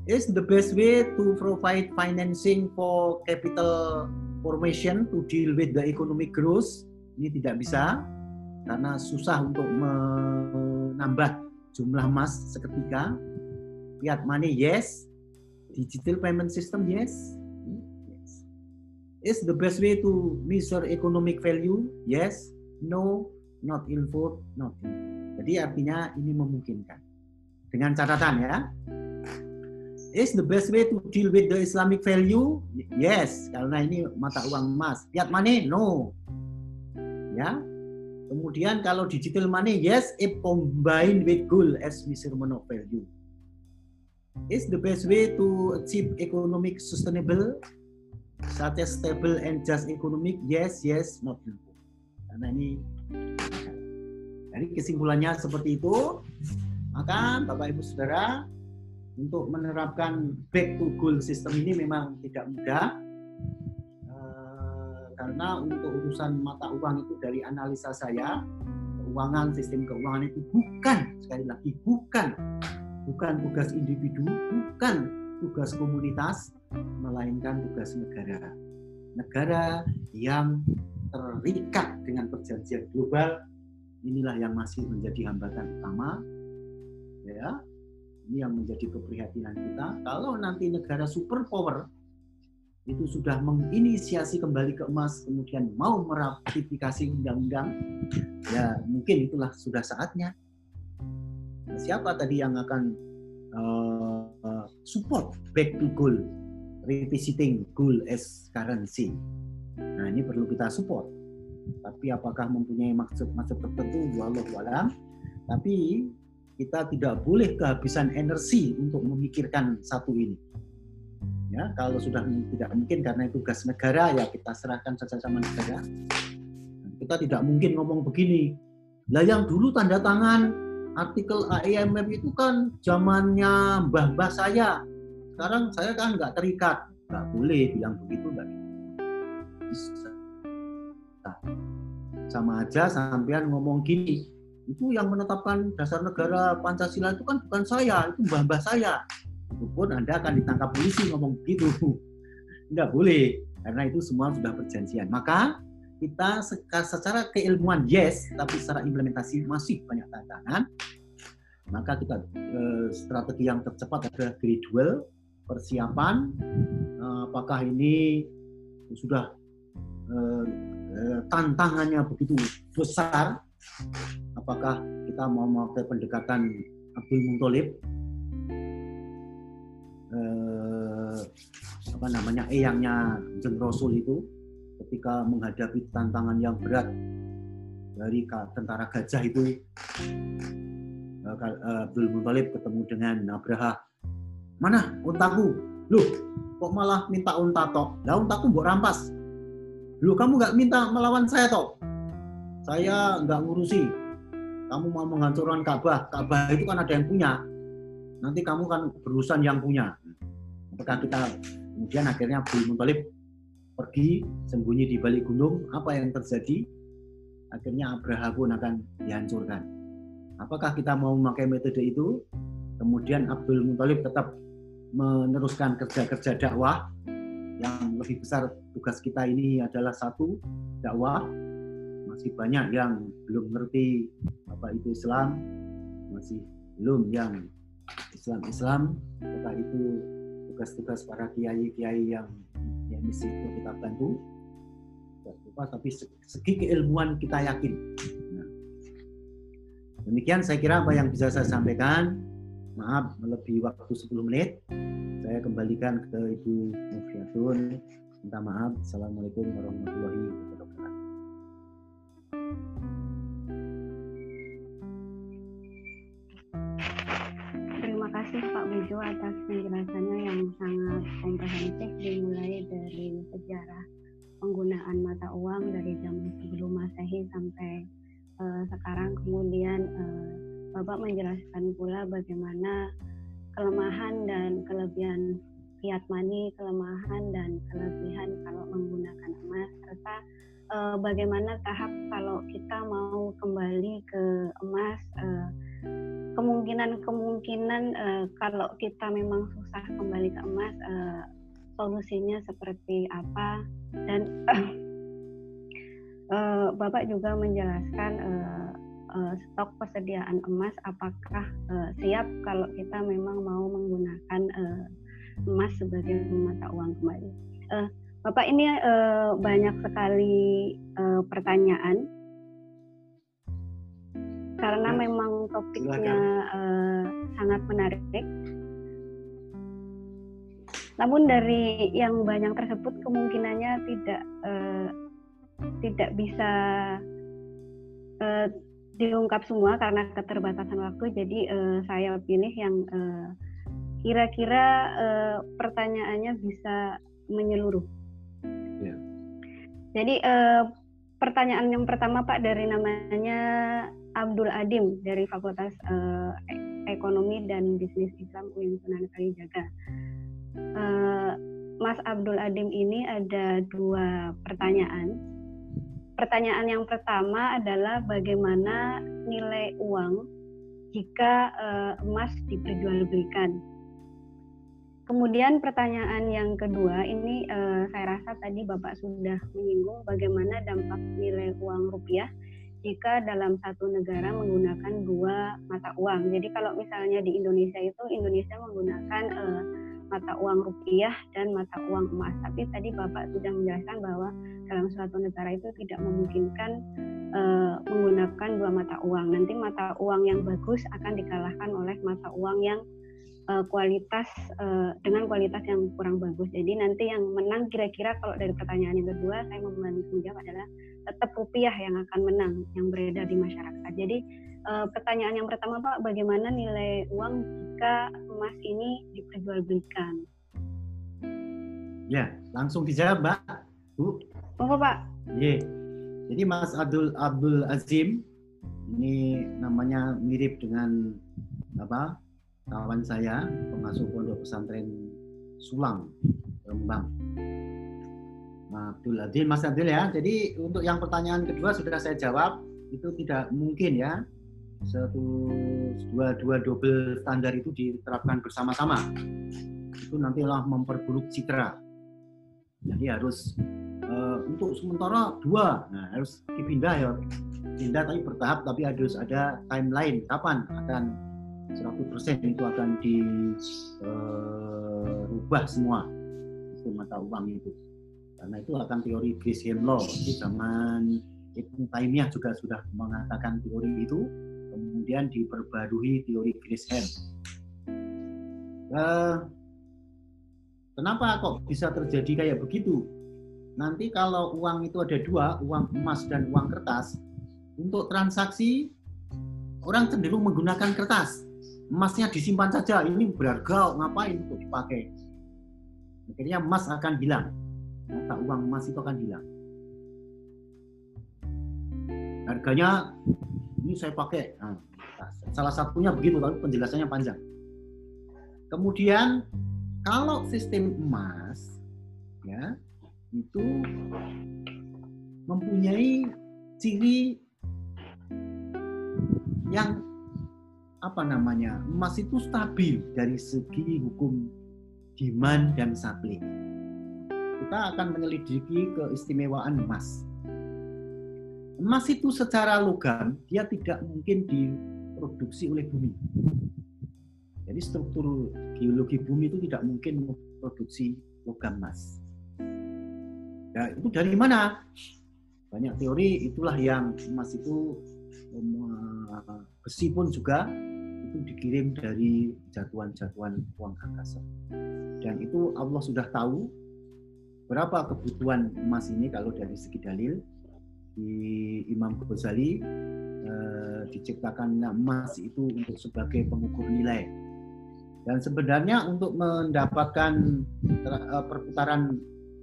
Is the best way to provide financing for capital formation to deal with the economic growth ini tidak bisa karena susah untuk menambah jumlah emas seketika fiat money yes digital payment system yes yes is the best way to measure economic value yes no not involved not involved. jadi artinya ini memungkinkan dengan catatan ya is the best way to deal with the Islamic value? Yes, karena ini mata uang emas. Fiat money? No. Ya. Kemudian kalau digital money, yes, if combined with gold as measurement of value. Is the best way to achieve economic sustainable, such as stable and just economic? Yes, yes, not no. Karena ini jadi kesimpulannya seperti itu. Maka Bapak Ibu Saudara, untuk menerapkan back to goal system ini memang tidak mudah karena untuk urusan mata uang itu dari analisa saya keuangan sistem keuangan itu bukan sekali lagi bukan. Bukan tugas individu bukan tugas komunitas melainkan tugas negara. Negara yang terikat dengan perjanjian global inilah yang masih menjadi hambatan utama ya. Ini yang menjadi keprihatinan kita. Kalau nanti negara superpower itu sudah menginisiasi kembali ke emas, kemudian mau meratifikasi undang-undang, ya mungkin itulah sudah saatnya. Nah, siapa tadi yang akan uh, support back to gold, revisiting gold as currency? Nah ini perlu kita support. Tapi apakah mempunyai maksud-maksud tertentu? Wallahu alam. Tapi kita tidak boleh kehabisan energi untuk memikirkan satu ini. Ya, kalau sudah tidak mungkin karena itu tugas negara ya kita serahkan saja sama negara. Kita tidak mungkin ngomong begini. Lah yang dulu tanda tangan artikel AIMF itu kan zamannya mbah-mbah saya. Sekarang saya kan nggak terikat, nggak boleh bilang begitu nggak bisa. Sama aja sampean ngomong gini, itu yang menetapkan dasar negara Pancasila itu kan bukan saya, itu mbah-mbah saya. Itu pun Anda akan ditangkap polisi ngomong begitu. Tidak boleh, karena itu semua sudah perjanjian. Maka kita secara keilmuan yes, tapi secara implementasi masih banyak tantangan. Maka kita eh, strategi yang tercepat adalah gradual persiapan. Eh, apakah ini sudah eh, tantangannya begitu besar apakah kita mau memakai pendekatan Abdul Muntolib eh, apa namanya eyangnya Jeng Rasul itu ketika menghadapi tantangan yang berat dari tentara gajah itu eh, eh, Abdul Muthalib ketemu dengan Abraha mana untaku? Lu kok malah minta unta toh lah untaku mbok rampas. Lu kamu nggak minta melawan saya toh saya nggak ngurusi. Kamu mau menghancurkan Ka'bah, Ka'bah itu kan ada yang punya. Nanti kamu kan berurusan yang punya. Apakah kita kemudian akhirnya Abdul Muthalib pergi sembunyi di balik gunung, apa yang terjadi? Akhirnya Abraha pun akan dihancurkan. Apakah kita mau memakai metode itu? Kemudian Abdul Muthalib tetap meneruskan kerja-kerja dakwah yang lebih besar tugas kita ini adalah satu dakwah masih banyak yang belum ngerti apa itu Islam, masih belum yang Islam-Islam, maka itu tugas-tugas para kiai-kiai yang yang mesti itu kita bantu. Tapi segi keilmuan kita yakin. Nah, demikian saya kira apa yang bisa saya sampaikan. Maaf melebihi waktu 10 menit. Saya kembalikan ke Ibu Mufiatun. Minta maaf. Assalamualaikum warahmatullahi wabarakatuh. Kasih Pak Bejo atas penjelasannya yang sangat komprehensif dimulai dari sejarah penggunaan mata uang dari zaman sebelum Masehi sampai uh, sekarang. Kemudian uh, Bapak menjelaskan pula bagaimana kelemahan dan kelebihan fiat money, kelemahan dan kelebihan kalau menggunakan emas serta uh, bagaimana tahap kalau kita mau kembali ke emas uh, kemungkinan-kemungkinan uh, kalau kita memang susah kembali ke emas uh, solusinya seperti apa dan uh, Bapak juga menjelaskan uh, uh, stok persediaan emas apakah uh, siap kalau kita memang mau menggunakan uh, emas sebagai mata uang kembali. Uh, Bapak ini uh, banyak sekali uh, pertanyaan karena ya. memang topiknya uh, sangat menarik. Namun dari yang banyak tersebut kemungkinannya tidak uh, tidak bisa uh, diungkap semua karena keterbatasan waktu. Jadi uh, saya pilih yang kira-kira uh, pertanyaannya bisa menyeluruh. Ya. Jadi uh, pertanyaan yang pertama Pak dari namanya Abdul Adim dari Fakultas uh, Ekonomi dan Bisnis Islam UIN Sunan Kalijaga. Uh, Mas Abdul Adim ini ada dua pertanyaan. Pertanyaan yang pertama adalah bagaimana nilai uang jika uh, emas diperjualbelikan. Kemudian pertanyaan yang kedua ini uh, saya rasa tadi Bapak sudah menyinggung bagaimana dampak nilai uang rupiah jika dalam satu negara menggunakan dua mata uang. Jadi kalau misalnya di Indonesia itu Indonesia menggunakan uh, mata uang rupiah dan mata uang emas. Tapi tadi Bapak sudah menjelaskan bahwa dalam suatu negara itu tidak memungkinkan uh, menggunakan dua mata uang. Nanti mata uang yang bagus akan dikalahkan oleh mata uang yang uh, kualitas uh, dengan kualitas yang kurang bagus. Jadi nanti yang menang kira-kira kalau dari pertanyaan yang kedua saya membantu menjawab adalah tetap rupiah yang akan menang yang beredar di masyarakat. Jadi uh, pertanyaan yang pertama Pak, bagaimana nilai uang jika emas ini diperjualbelikan? Ya, langsung dijawab Mbak. Bu. Monggo Pak. Iya. Jadi Mas Abdul Abdul Azim ini namanya mirip dengan apa kawan saya pengasuh pondok pesantren Sulang Rembang. Abdul Adil, Mas Adil ya. Jadi untuk yang pertanyaan kedua sudah saya jawab. Itu tidak mungkin ya. Satu dua dua double standar itu diterapkan bersama-sama. Itu nantilah memperburuk citra. Jadi harus uh, untuk sementara dua. Nah harus dipindah ya. Pindah tapi bertahap tapi harus ada timeline. Kapan akan 100% itu akan dirubah uh, semua sistem mata uang itu. Karena itu akan teori Grisham Law di zaman Ibn Taimiyah juga sudah mengatakan teori itu kemudian diperbarui teori Grisham uh, kenapa kok bisa terjadi kayak begitu? Nanti kalau uang itu ada dua uang emas dan uang kertas untuk transaksi orang cenderung menggunakan kertas emasnya disimpan saja ini berharga ngapain untuk dipakai? Akhirnya emas akan hilang. Mata uang emas itu akan hilang. Harganya ini saya pakai. Nah, salah satunya begitu tapi penjelasannya panjang. Kemudian kalau sistem emas ya itu mempunyai ciri yang apa namanya emas itu stabil dari segi hukum demand dan supply. Kita akan menyelidiki keistimewaan emas. Emas itu secara logam dia tidak mungkin diproduksi oleh bumi. Jadi struktur geologi bumi itu tidak mungkin memproduksi logam emas. Ya, itu dari mana? Banyak teori itulah yang emas itu besi pun juga itu dikirim dari jatuhan-jatuhan uang angkasa. Dan itu Allah sudah tahu berapa kebutuhan emas ini kalau dari segi dalil di Imam Ghazali eh, diciptakan emas itu untuk sebagai pengukur nilai. Dan sebenarnya untuk mendapatkan eh, perputaran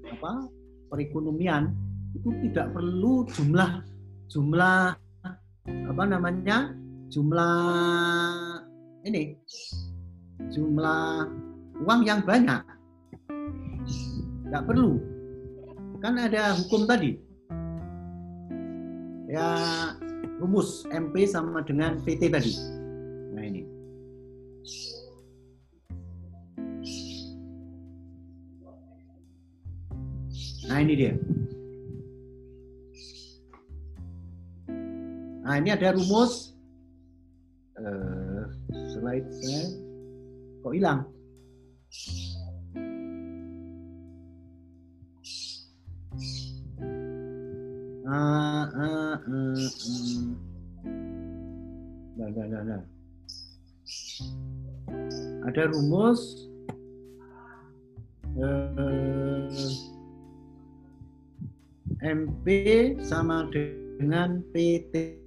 apa perekonomian itu tidak perlu jumlah jumlah apa namanya jumlah ini. Jumlah uang yang banyak. Nggak perlu. Kan ada hukum tadi. Ya rumus MP sama dengan PT tadi. Nah ini. Nah ini dia. Nah ini ada rumus uh, slide-nya kok hilang. Uh, uh, uh. Nah, nah, nah, nah. Ada rumus uh, MP sama dengan PT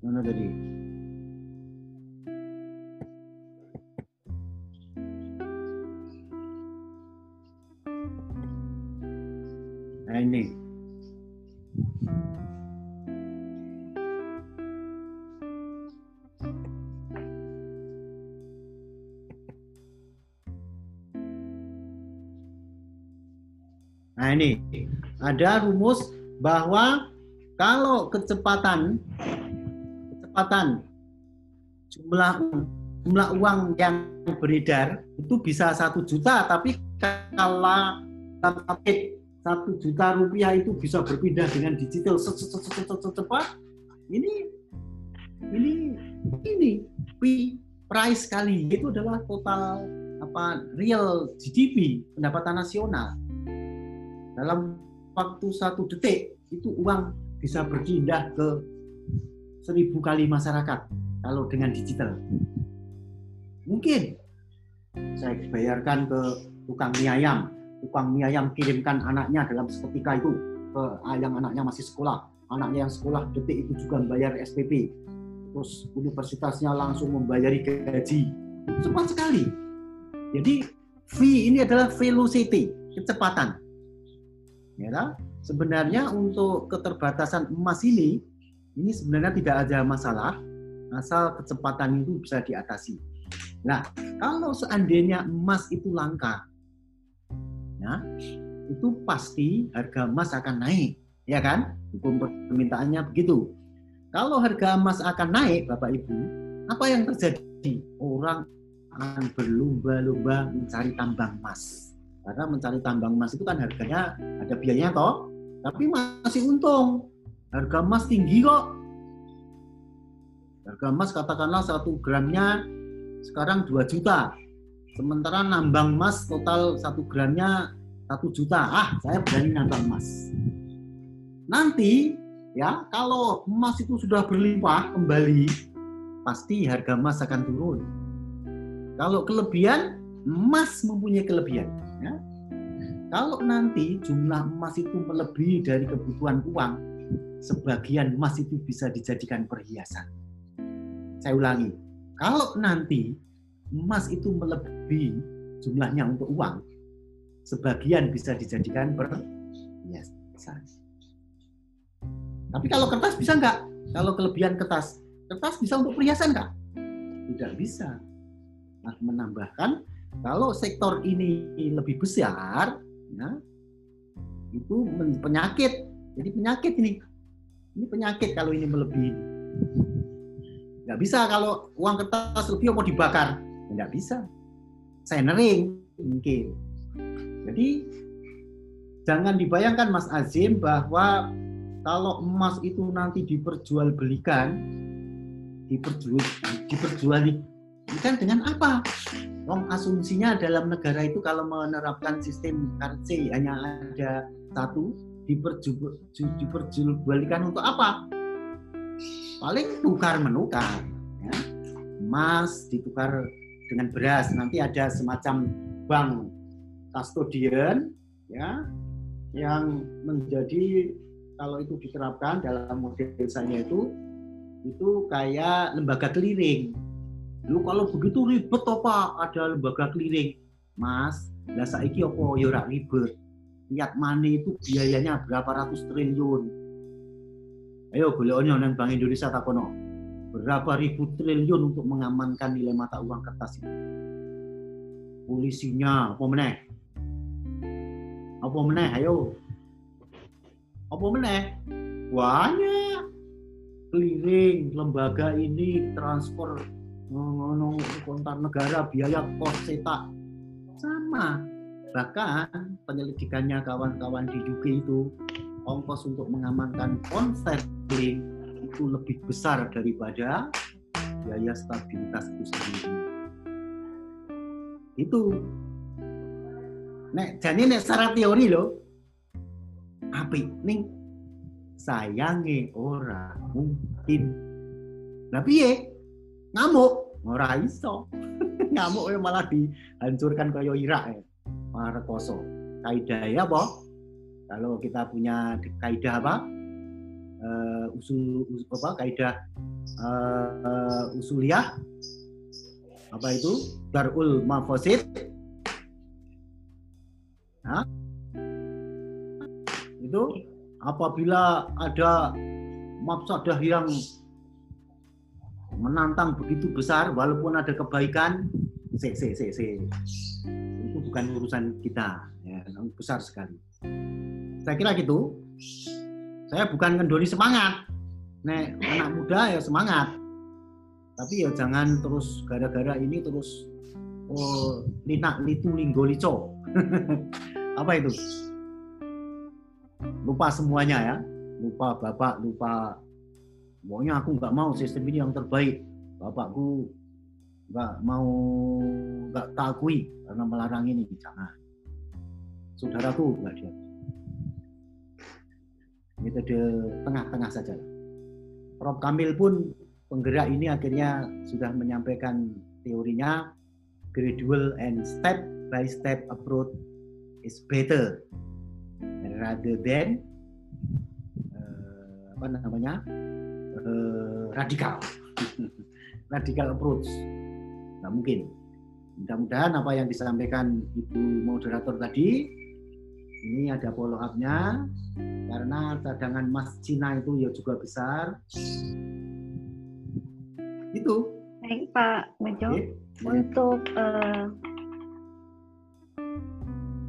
Mana tadi? Nah ini. Nah ini ada rumus bahwa kalau kecepatan kecepatan jumlah jumlah uang yang beredar itu bisa satu juta tapi kalau satu juta rupiah itu bisa berpindah dengan digital secepat ini ini ini. Price kali itu adalah total apa real GDP pendapatan nasional. Dalam waktu satu detik itu uang bisa berpindah ke seribu kali masyarakat kalau dengan digital. Mungkin saya bayarkan ke tukang mie ayam, tukang mie ayam kirimkan anaknya dalam seketika itu ke yang anaknya masih sekolah, anaknya yang sekolah detik itu juga membayar SPP, terus universitasnya langsung membayari gaji, cepat sekali. Jadi V ini adalah velocity, kecepatan. Ya, sebenarnya untuk keterbatasan emas ini, ini sebenarnya tidak ada masalah, asal kecepatan itu bisa diatasi. Nah, kalau seandainya emas itu langka, ya, itu pasti harga emas akan naik, ya kan? Hukum permintaannya begitu. Kalau harga emas akan naik, Bapak Ibu, apa yang terjadi? Orang akan berlomba-lomba mencari tambang emas. Karena mencari tambang emas itu kan harganya ada biayanya toh, tapi masih untung. Harga emas tinggi kok. Harga emas katakanlah satu gramnya sekarang 2 juta. Sementara nambang emas total satu gramnya satu juta, ah saya berani nambang emas. Nanti ya kalau emas itu sudah berlimpah kembali, pasti harga emas akan turun. Kalau kelebihan, emas mempunyai kelebihan. Ya. Kalau nanti jumlah emas itu melebihi dari kebutuhan uang, sebagian emas itu bisa dijadikan perhiasan. Saya ulangi, kalau nanti emas itu melebihi jumlahnya untuk uang, sebagian bisa dijadikan perhiasan. Tapi kalau kertas bisa nggak? Kalau kelebihan kertas, kertas bisa untuk perhiasan nggak? Tidak bisa. Nah, menambahkan kalau sektor ini lebih besar, ya, itu penyakit. Jadi penyakit ini, ini penyakit kalau ini melebihi. Nggak bisa kalau uang kertas lebih mau dibakar, nggak bisa. Saya nering mungkin jadi jangan dibayangkan Mas Azim bahwa kalau emas itu nanti diperjualbelikan, diperjual diperjualbelikan dengan apa? Wong asumsinya dalam negara itu kalau menerapkan sistem currency hanya ada satu, diperjualbelikan untuk apa? Paling tukar menukar, ya. emas ditukar dengan beras. Nanti ada semacam bank kustodian ya yang menjadi kalau itu diterapkan dalam model saya itu itu kayak lembaga clearing. Lu kalau begitu ribet apa ada lembaga clearing? Mas, lah saiki apa ya ora ribet. Lihat money itu biayanya berapa ratus triliun. Ayo goleknya nang Bank Indonesia takono. Berapa ribu triliun untuk mengamankan nilai mata uang kertas itu? Polisinya apa meneh? apa meneh ayo apa meneh banyak keliling lembaga ini transfer ngono kontar negara biaya kos cetak sama bahkan penyelidikannya kawan-kawan di UK itu ongkos untuk mengamankan pound sterling itu lebih besar daripada biaya stabilitas itu sendiri itu Nek jadi nek secara teori lo, api ning sayangi ora mungkin. Tapi ya ngamuk ora iso. ngamuk malah dihancurkan kaya Irak ya. Marekoso. Kaidah ya apa? Kalau kita punya kaidah apa? Uh, usul, usul apa kaidah uh, usuliyah apa itu darul mafasid Hah? Itu apabila ada mafsadah yang menantang begitu besar walaupun ada kebaikan se se se se bukan urusan kita ya besar sekali. Saya kira gitu. Saya bukan ngendori semangat. Nek anak muda ya semangat. Tapi ya jangan terus gara-gara ini terus oh linak litu linggo lico. Apa itu? Lupa semuanya ya. Lupa bapak lupa. Pokoknya aku nggak mau sistem ini yang terbaik. Bapakku nggak mau nggak takui karena melarang ini jangan. Saudaraku nggak dia metode tengah-tengah saja. Prof. Kamil pun penggerak ini akhirnya sudah menyampaikan teorinya gradual and step by step approach is better rather than apa namanya eh, radikal, radikal approach. Nggak mungkin. Mudah-mudahan apa yang disampaikan Ibu moderator tadi ini ada follow up-nya karena cadangan emas Cina itu ya juga besar. Itu. Baik Pak Bejo, Oke. untuk eh,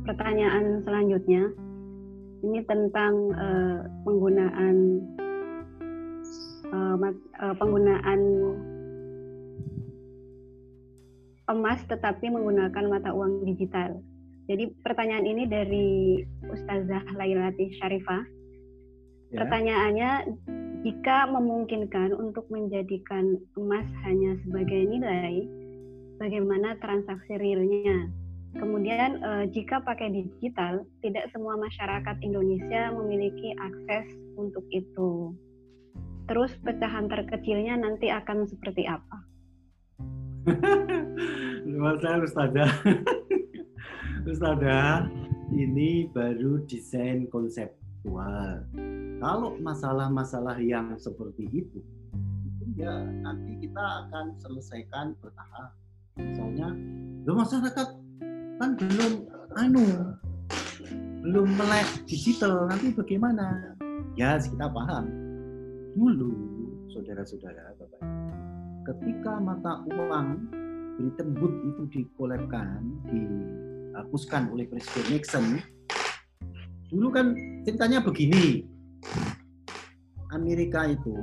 pertanyaan selanjutnya ini tentang eh, penggunaan mat- eh, penggunaan emas tetapi menggunakan mata uang digital. Jadi pertanyaan ini dari Ustazah Lailati Syarifah. Ya. Pertanyaannya, jika memungkinkan untuk menjadikan emas hanya sebagai nilai, bagaimana transaksi realnya? Kemudian, eh, jika pakai digital, tidak semua masyarakat Indonesia memiliki akses untuk itu. Terus pecahan terkecilnya nanti akan seperti apa? Luar saya Ustazah. Ustazah, ini baru desain konseptual. Kalau masalah-masalah yang seperti itu, itu ya nanti kita akan selesaikan bertahap. Misalnya, lo masyarakat kan belum anu belum melek digital nanti bagaimana? Ya kita paham. Dulu saudara-saudara, Bapak, ketika mata uang Britain Wood itu dikolabkan, dihapuskan oleh Presiden Nixon, dulu kan ceritanya begini. Amerika itu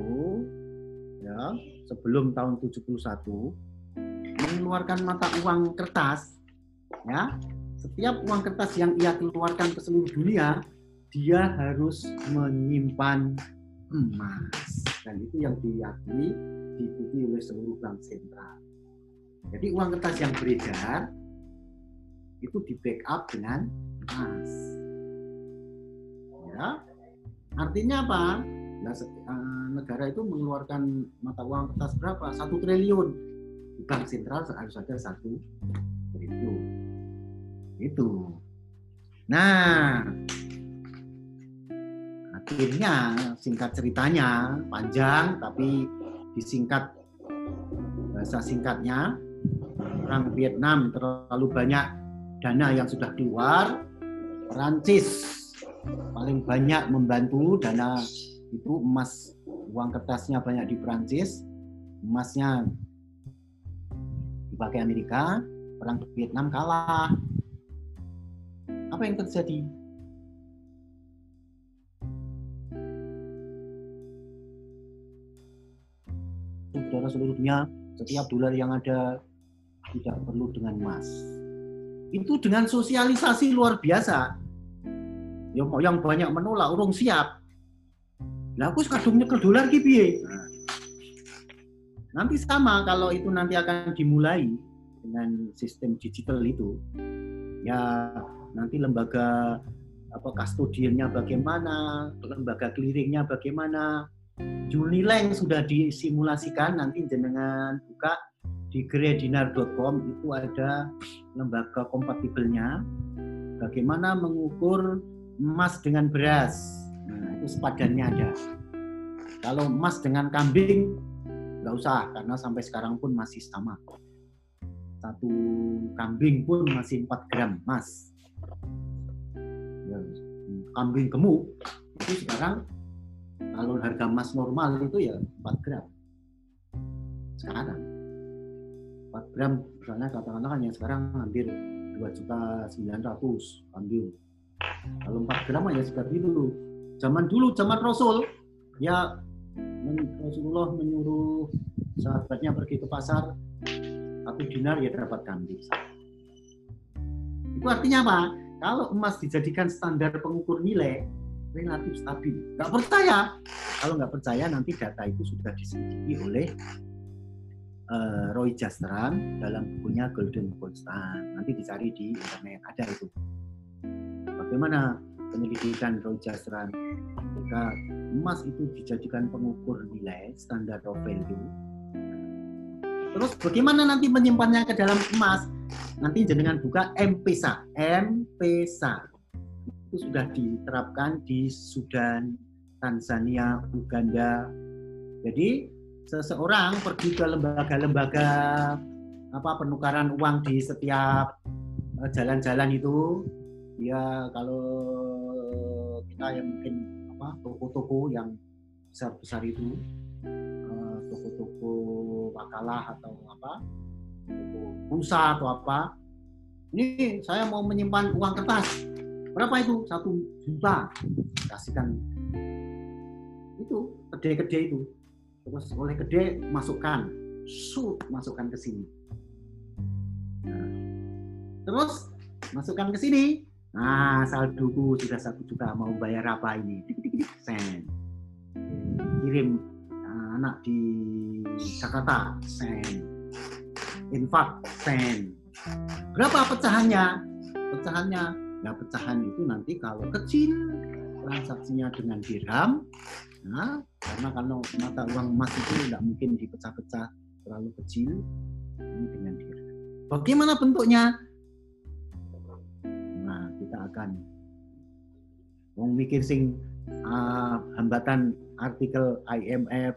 ya sebelum tahun 71 mengeluarkan mata uang kertas ya setiap uang kertas yang ia keluarkan ke seluruh dunia dia harus menyimpan emas dan itu yang diyakini diikuti oleh seluruh bank sentral. Jadi uang kertas yang beredar itu di backup dengan emas. Ya. Artinya apa? Nah, negara itu mengeluarkan mata uang kertas berapa? Satu triliun. Di bank sentral harus ada satu triliun. Itu nah. Akhirnya singkat ceritanya panjang tapi disingkat bahasa singkatnya perang Vietnam terlalu banyak dana yang sudah keluar Prancis paling banyak membantu dana itu emas uang kertasnya banyak di Prancis emasnya dipakai Amerika perang Vietnam kalah. Apa yang terjadi saudara seluruh dunia setiap dolar yang ada tidak perlu dengan emas. Itu dengan sosialisasi luar biasa. Yang yang banyak menolak urung siap. Lah aku kadung nyekel dolar ki piye? Nah. nanti sama kalau itu nanti akan dimulai dengan sistem digital itu. Ya nanti lembaga apa kustodiannya bagaimana lembaga clearingnya bagaimana Junileng sudah disimulasikan nanti jenengan buka di gredinar.com itu ada lembaga kompatibelnya. Bagaimana mengukur emas dengan beras? Nah itu sepadannya ada. Kalau emas dengan kambing nggak usah karena sampai sekarang pun masih sama. Satu kambing pun masih 4 gram emas. Ya, kambing gemuk itu sekarang kalau harga emas normal itu ya 4 gram. Sekarang. 4 gram misalnya katakanlah kan yang sekarang hampir 2 juta 900 kambing kalau 4 gram aja seperti itu. Zaman dulu zaman Rasul ya Rasulullah menyuruh sahabatnya pergi ke pasar satu dinar ya dapat kambing itu artinya apa? Kalau emas dijadikan standar pengukur nilai relatif stabil. Nggak percaya. Kalau nggak percaya nanti data itu sudah diselidiki oleh eh, Roy Jastram dalam bukunya Golden Constant nanti dicari di internet. Ada itu. Bagaimana penyelidikan Roy Jastram ketika emas itu dijadikan pengukur nilai standar of value. Terus bagaimana nanti menyimpannya ke dalam emas? Nanti jenengan buka M-Pesa M-Pesa itu sudah diterapkan di Sudan Tanzania, Uganda. Jadi seseorang pergi ke lembaga-lembaga apa penukaran uang di setiap eh, jalan-jalan itu ya kalau kita yang mungkin apa toko-toko yang besar-besar itu eh, toko-toko makalah atau apa toko pulsa atau apa ini saya mau menyimpan uang kertas berapa itu? Satu juta. Kasihkan. Itu gede-gede itu. Terus oleh gede masukkan. Shoot masukkan ke sini. Nah, terus masukkan ke sini. Nah saldoku sudah satu juta. Mau bayar apa ini? Sen. Kirim nah, anak di Jakarta. Sen. Infak sen. Berapa pecahannya? Pecahannya nah pecahan itu nanti kalau kecil transaksinya dengan dirham Nah, karena kalau mata uang emas itu tidak mungkin dipecah-pecah terlalu kecil, ini dengan dirham. Bagaimana bentuknya? Nah, kita akan mau mikir sing uh, hambatan artikel IMF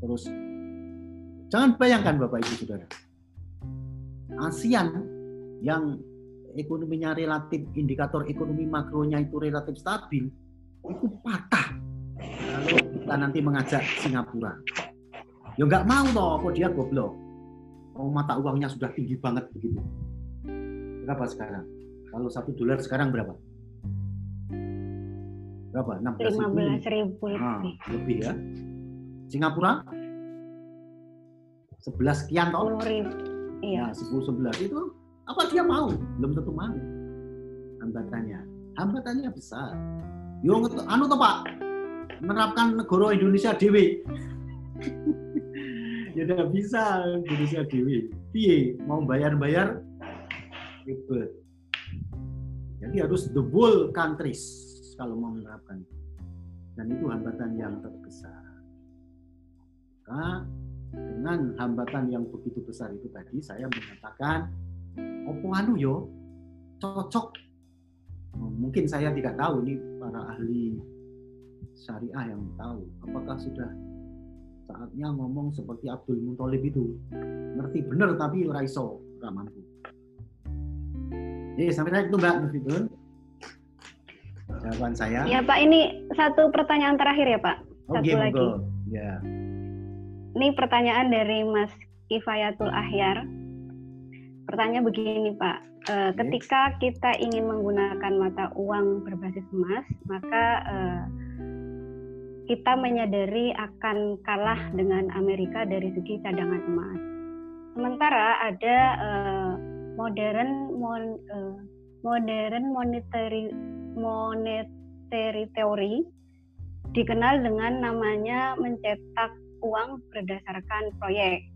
terus jangan bayangkan Bapak Ibu Saudara. ASEAN yang ekonominya relatif indikator ekonomi makronya itu relatif stabil itu patah. Lalu kita nanti mengajak Singapura. Ya nggak mau toh kok dia goblok. Oh mata uangnya sudah tinggi banget begitu. Berapa sekarang? Kalau satu dolar sekarang berapa? Berapa? 16 ribu, ribu nah, lebih. ya. Singapura? 11 sekian toh. 10 ribu iya. Nah, 10 11 itu apa dia mau? Belum tentu mau. Hambatannya. Hambatannya besar. Yo anu toh Pak? Menerapkan negara Indonesia dewi. Ya udah bisa Indonesia dewi. Piye? Mau bayar-bayar? Ribet. Jadi harus the whole countries kalau mau menerapkan. Dan itu hambatan yang terbesar. Maka dengan hambatan yang begitu besar itu tadi saya mengatakan opo anu yo cocok. Mungkin saya tidak tahu ini para ahli syariah yang tahu. Apakah sudah saatnya ngomong seperti Abdul Muthalib itu? Ngerti bener tapi raiso ramampu jadi sampai saya itu Mbak Mufidun jawaban saya. Ya Pak ini satu pertanyaan terakhir ya Pak. Satu lagi. Go. ya. Ini pertanyaan dari Mas Kifayatul Ahyar pertanyaan begini Pak e, ketika kita ingin menggunakan mata uang berbasis emas maka e, kita menyadari akan kalah dengan Amerika dari segi cadangan emas. Sementara ada uh, modern mon, modern monetary monetary theory dikenal dengan namanya mencetak uang berdasarkan proyek.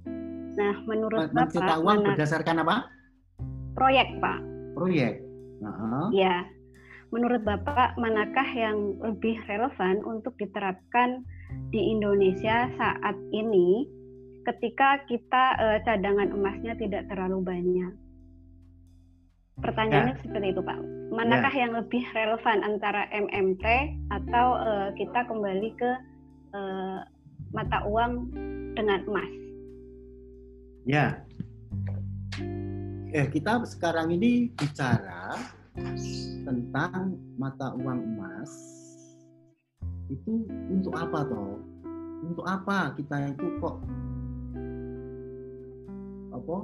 Nah, menurut Bapak, mencetak uang berdasarkan apa? Proyek, Pak. Proyek. -huh. Ya. Menurut Bapak, manakah yang lebih relevan untuk diterapkan di Indonesia saat ini ketika kita uh, cadangan emasnya tidak terlalu banyak? Pertanyaannya ya. seperti itu, Pak. Manakah ya. yang lebih relevan antara MMT atau uh, kita kembali ke uh, mata uang dengan emas? Ya. Eh, kita sekarang ini bicara tentang mata uang emas itu untuk apa toh? Untuk apa kita itu kok apa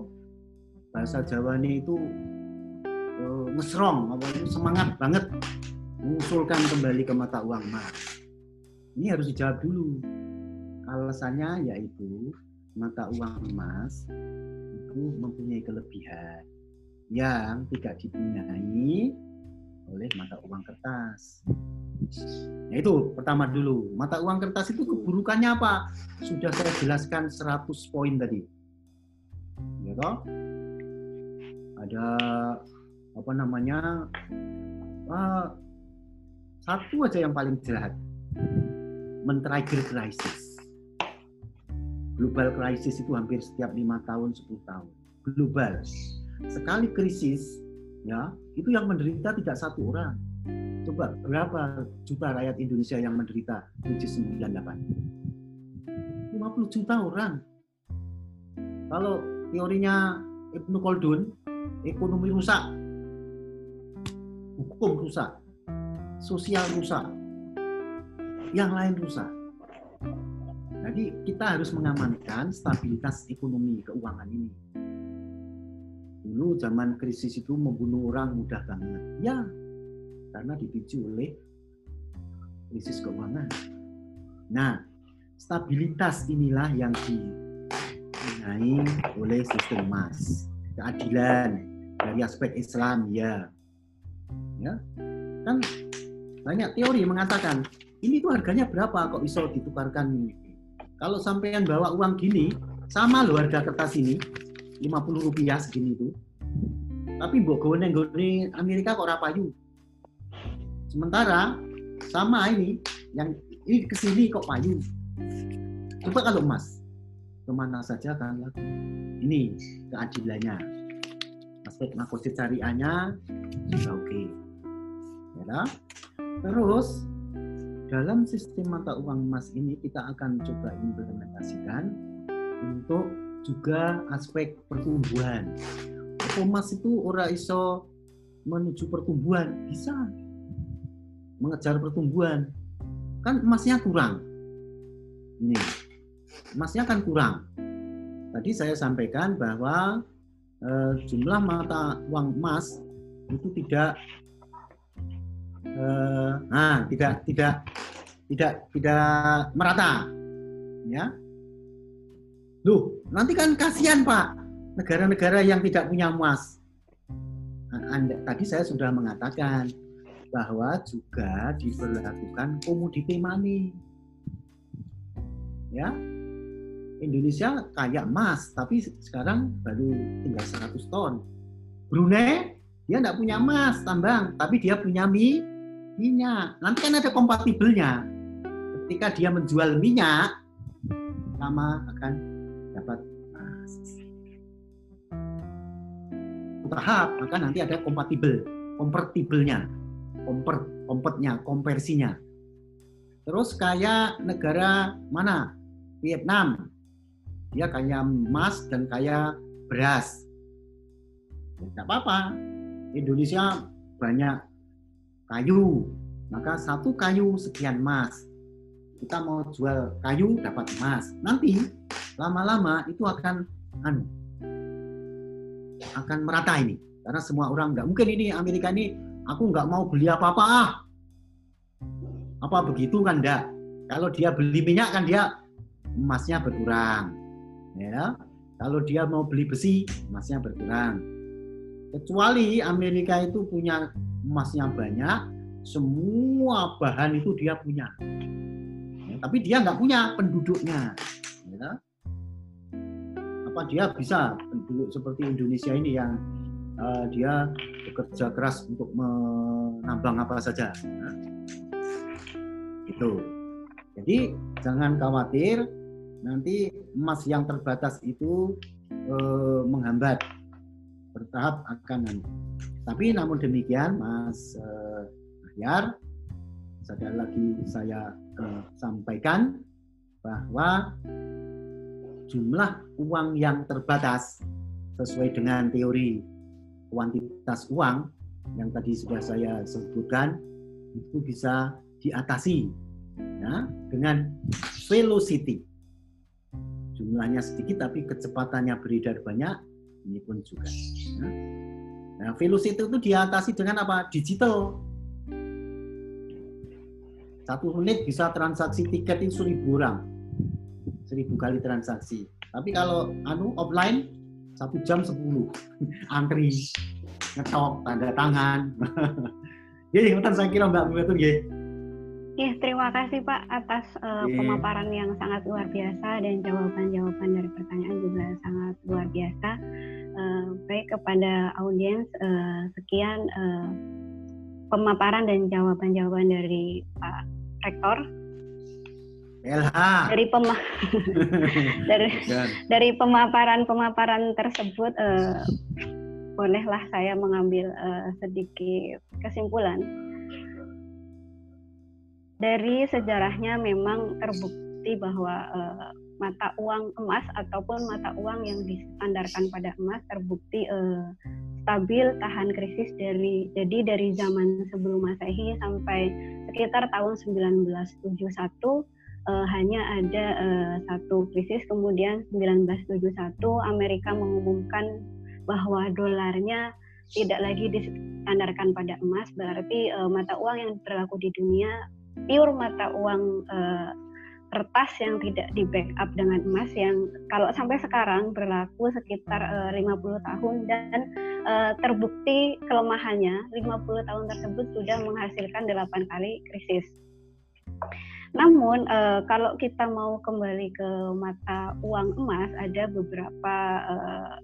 bahasa Jawa ini itu uh, ngesrong apa itu semangat banget mengusulkan kembali ke mata uang emas. Ini harus dijawab dulu. Alasannya yaitu mata uang emas itu mempunyai kelebihan yang tidak dipunyai oleh mata uang kertas. Nah itu pertama dulu. Mata uang kertas itu keburukannya apa? Sudah saya jelaskan 100 poin tadi. Ya toh? Ada apa namanya? Uh, satu aja yang paling jahat. Men-trigger krisis. Global krisis itu hampir setiap lima tahun, 10 tahun. Global sekali krisis ya itu yang menderita tidak satu orang Coba berapa juta rakyat Indonesia yang menderita krisis 98? 50 juta orang. Kalau teorinya Ibnu Khaldun, ekonomi rusak, hukum rusak, sosial rusak, yang lain rusak. Jadi kita harus mengamankan stabilitas ekonomi keuangan ini. Dulu zaman krisis itu membunuh orang mudah banget. Ya, karena dipicu oleh krisis keuangan. Nah, stabilitas inilah yang dibenahi oleh sistem emas. Keadilan dari aspek Islam ya. Ya. Kan banyak teori mengatakan ini tuh harganya berapa kok bisa ditukarkan kalau sampean bawa uang gini, sama loh harga kertas ini, 50 rupiah segini itu. Tapi mbok nggone Amerika kok rapayu. Sementara sama ini yang ini ke sini kok payu. Coba kalau emas, ke mana saja kan ini keadilannya. Aspek makosid syariahnya sudah oke. Okay. Ya, Terus dalam sistem mata uang emas ini kita akan coba implementasikan untuk juga aspek pertumbuhan. Emas itu ora iso menuju pertumbuhan, bisa mengejar pertumbuhan. Kan emasnya kurang. Ini, emasnya kan kurang. Tadi saya sampaikan bahwa eh, jumlah mata uang emas itu tidak eh, nah tidak tidak tidak tidak merata ya Loh, nanti kan kasihan Pak negara-negara yang tidak punya emas. Nah, anda, tadi saya sudah mengatakan bahwa juga diberlakukan komoditi money. Ya, Indonesia kaya emas, tapi sekarang baru tinggal 100 ton. Brunei dia tidak punya emas tambang, tapi dia punya mie minyak. Nanti kan ada kompatibelnya. Ketika dia menjual minyak, sama akan dapat tahap, maka nanti ada kompatibel, kompatibelnya, komper, kompetnya, kompersinya. Terus kayak negara mana? Vietnam. Dia kaya emas dan kaya beras. Tidak apa-apa. Indonesia banyak kayu, maka satu kayu sekian emas. Kita mau jual kayu dapat emas. Nanti lama-lama itu akan anu akan merata ini. Karena semua orang nggak mungkin ini Amerika ini aku nggak mau beli apa-apa ah. Apa begitu kan enggak kalau dia beli minyak kan dia emasnya berkurang ya. Kalau dia mau beli besi emasnya berkurang. Kecuali Amerika itu punya emasnya banyak, semua bahan itu dia punya. Ya, tapi dia nggak punya penduduknya. Ya. Apa dia bisa penduduk seperti Indonesia ini yang uh, dia bekerja keras untuk menambang apa saja. Ya. Itu. Jadi jangan khawatir nanti emas yang terbatas itu eh, menghambat bertahap akan tapi namun demikian, Mas uh, Ahyar, sekali lagi saya uh, sampaikan bahwa jumlah uang yang terbatas sesuai dengan teori kuantitas uang yang tadi sudah saya sebutkan itu bisa diatasi ya, dengan velocity. Jumlahnya sedikit tapi kecepatannya beredar banyak, ini pun juga. Ya. Nah, velocity itu diatasi dengan apa? Digital. Satu menit bisa transaksi tiket itu seribu orang, seribu kali transaksi. Tapi kalau anu offline satu jam sepuluh antri ngetok tanda tangan. Jadi saya kira Mbak Betul ya. Ya, terima kasih Pak atas uh, yeah. pemaparan yang sangat luar biasa dan jawaban-jawaban dari pertanyaan juga sangat luar biasa. Uh, baik kepada audiens, uh, sekian uh, pemaparan dan jawaban-jawaban dari Pak Rektor. LH. Dari pema dari dari pemaparan-pemaparan tersebut, uh, bolehlah saya mengambil uh, sedikit kesimpulan dari sejarahnya memang terbukti bahwa uh, mata uang emas ataupun mata uang yang distandarkan pada emas terbukti uh, stabil tahan krisis dari jadi dari zaman sebelum Masehi sampai sekitar tahun 1971 uh, hanya ada uh, satu krisis. Kemudian 1971 Amerika mengumumkan bahwa dolarnya tidak lagi distandarkan pada emas berarti uh, mata uang yang berlaku di dunia pure mata uang uh, kertas yang tidak di backup dengan emas yang kalau sampai sekarang berlaku sekitar uh, 50 tahun dan uh, terbukti kelemahannya 50 tahun tersebut sudah menghasilkan 8 kali krisis. Namun uh, kalau kita mau kembali ke mata uang emas ada beberapa uh,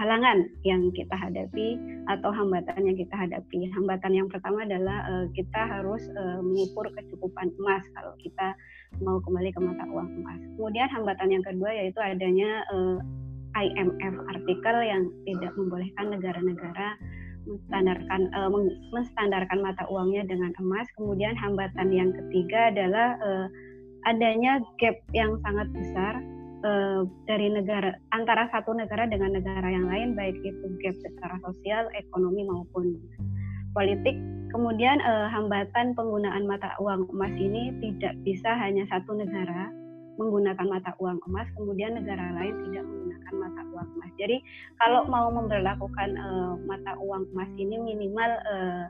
halangan yang kita hadapi atau hambatan yang kita hadapi. Hambatan yang pertama adalah uh, kita harus uh, mengukur kecukupan emas kalau kita mau kembali ke mata uang emas. Kemudian hambatan yang kedua yaitu adanya uh, eh, IMF artikel yang tidak membolehkan negara-negara menstandarkan uh, menstandarkan mata uangnya dengan emas. Kemudian hambatan yang ketiga adalah uh, adanya gap yang sangat besar uh, dari negara antara satu negara dengan negara yang lain baik itu gap secara sosial, ekonomi maupun politik. Kemudian uh, hambatan penggunaan mata uang emas ini tidak bisa hanya satu negara menggunakan mata uang emas, kemudian negara lain tidak menggunakan mata uang emas. Jadi kalau mau memperlakukan uh, mata uang emas ini minimal uh,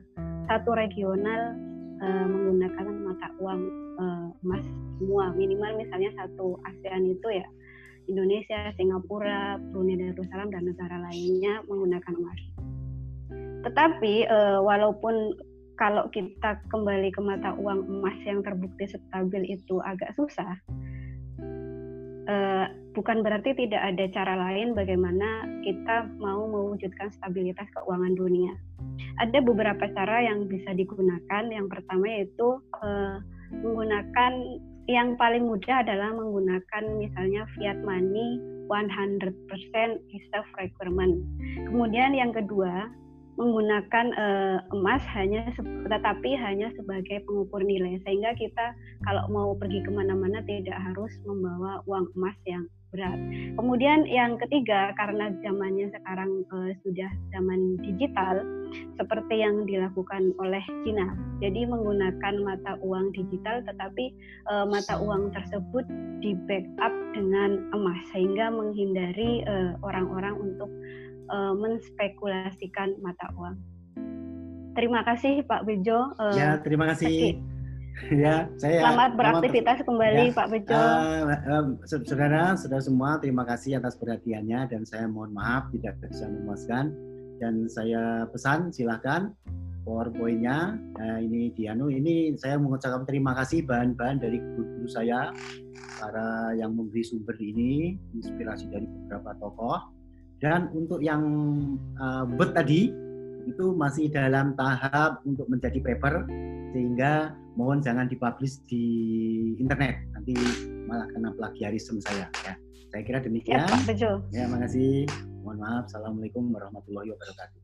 satu regional uh, menggunakan mata uang uh, emas semua minimal misalnya satu ASEAN itu ya Indonesia, Singapura, Brunei Darussalam dan negara lainnya menggunakan emas. Tetapi uh, walaupun kalau kita kembali ke mata uang emas yang terbukti stabil itu agak susah, uh, bukan berarti tidak ada cara lain bagaimana kita mau mewujudkan stabilitas keuangan dunia. Ada beberapa cara yang bisa digunakan. Yang pertama yaitu uh, menggunakan yang paling mudah adalah menggunakan misalnya fiat money 100% reserve requirement. Kemudian yang kedua, menggunakan uh, emas hanya tetapi hanya sebagai pengukur nilai sehingga kita kalau mau pergi ke mana-mana tidak harus membawa uang emas yang berat. Kemudian yang ketiga karena zamannya sekarang uh, sudah zaman digital seperti yang dilakukan oleh Cina. Jadi menggunakan mata uang digital tetapi uh, mata uang tersebut di backup dengan emas sehingga menghindari orang-orang uh, untuk uh, menspekulasikan mata uang. Terima kasih Pak Bejo. Uh, ya, terima kasih. ya, saya selamat beraktivitas selamat, kembali ya, Pak Bejo. Uh, uh, saudara, saudara semua, terima kasih atas perhatiannya dan saya mohon maaf tidak bisa memuaskan dan saya pesan silahkan PowerPoint-nya uh, ini Dianu ini saya mengucapkan terima kasih bahan-bahan dari guru-guru saya para yang memberi sumber ini inspirasi dari beberapa tokoh dan untuk yang eh, uh, BET tadi itu masih dalam tahap untuk menjadi paper sehingga mohon jangan dipublish di internet nanti malah kena plagiarisme saya ya. Saya kira demikian. Ya, Pak, betul. Ya, makasih. Mohon maaf. Assalamualaikum warahmatullahi wabarakatuh.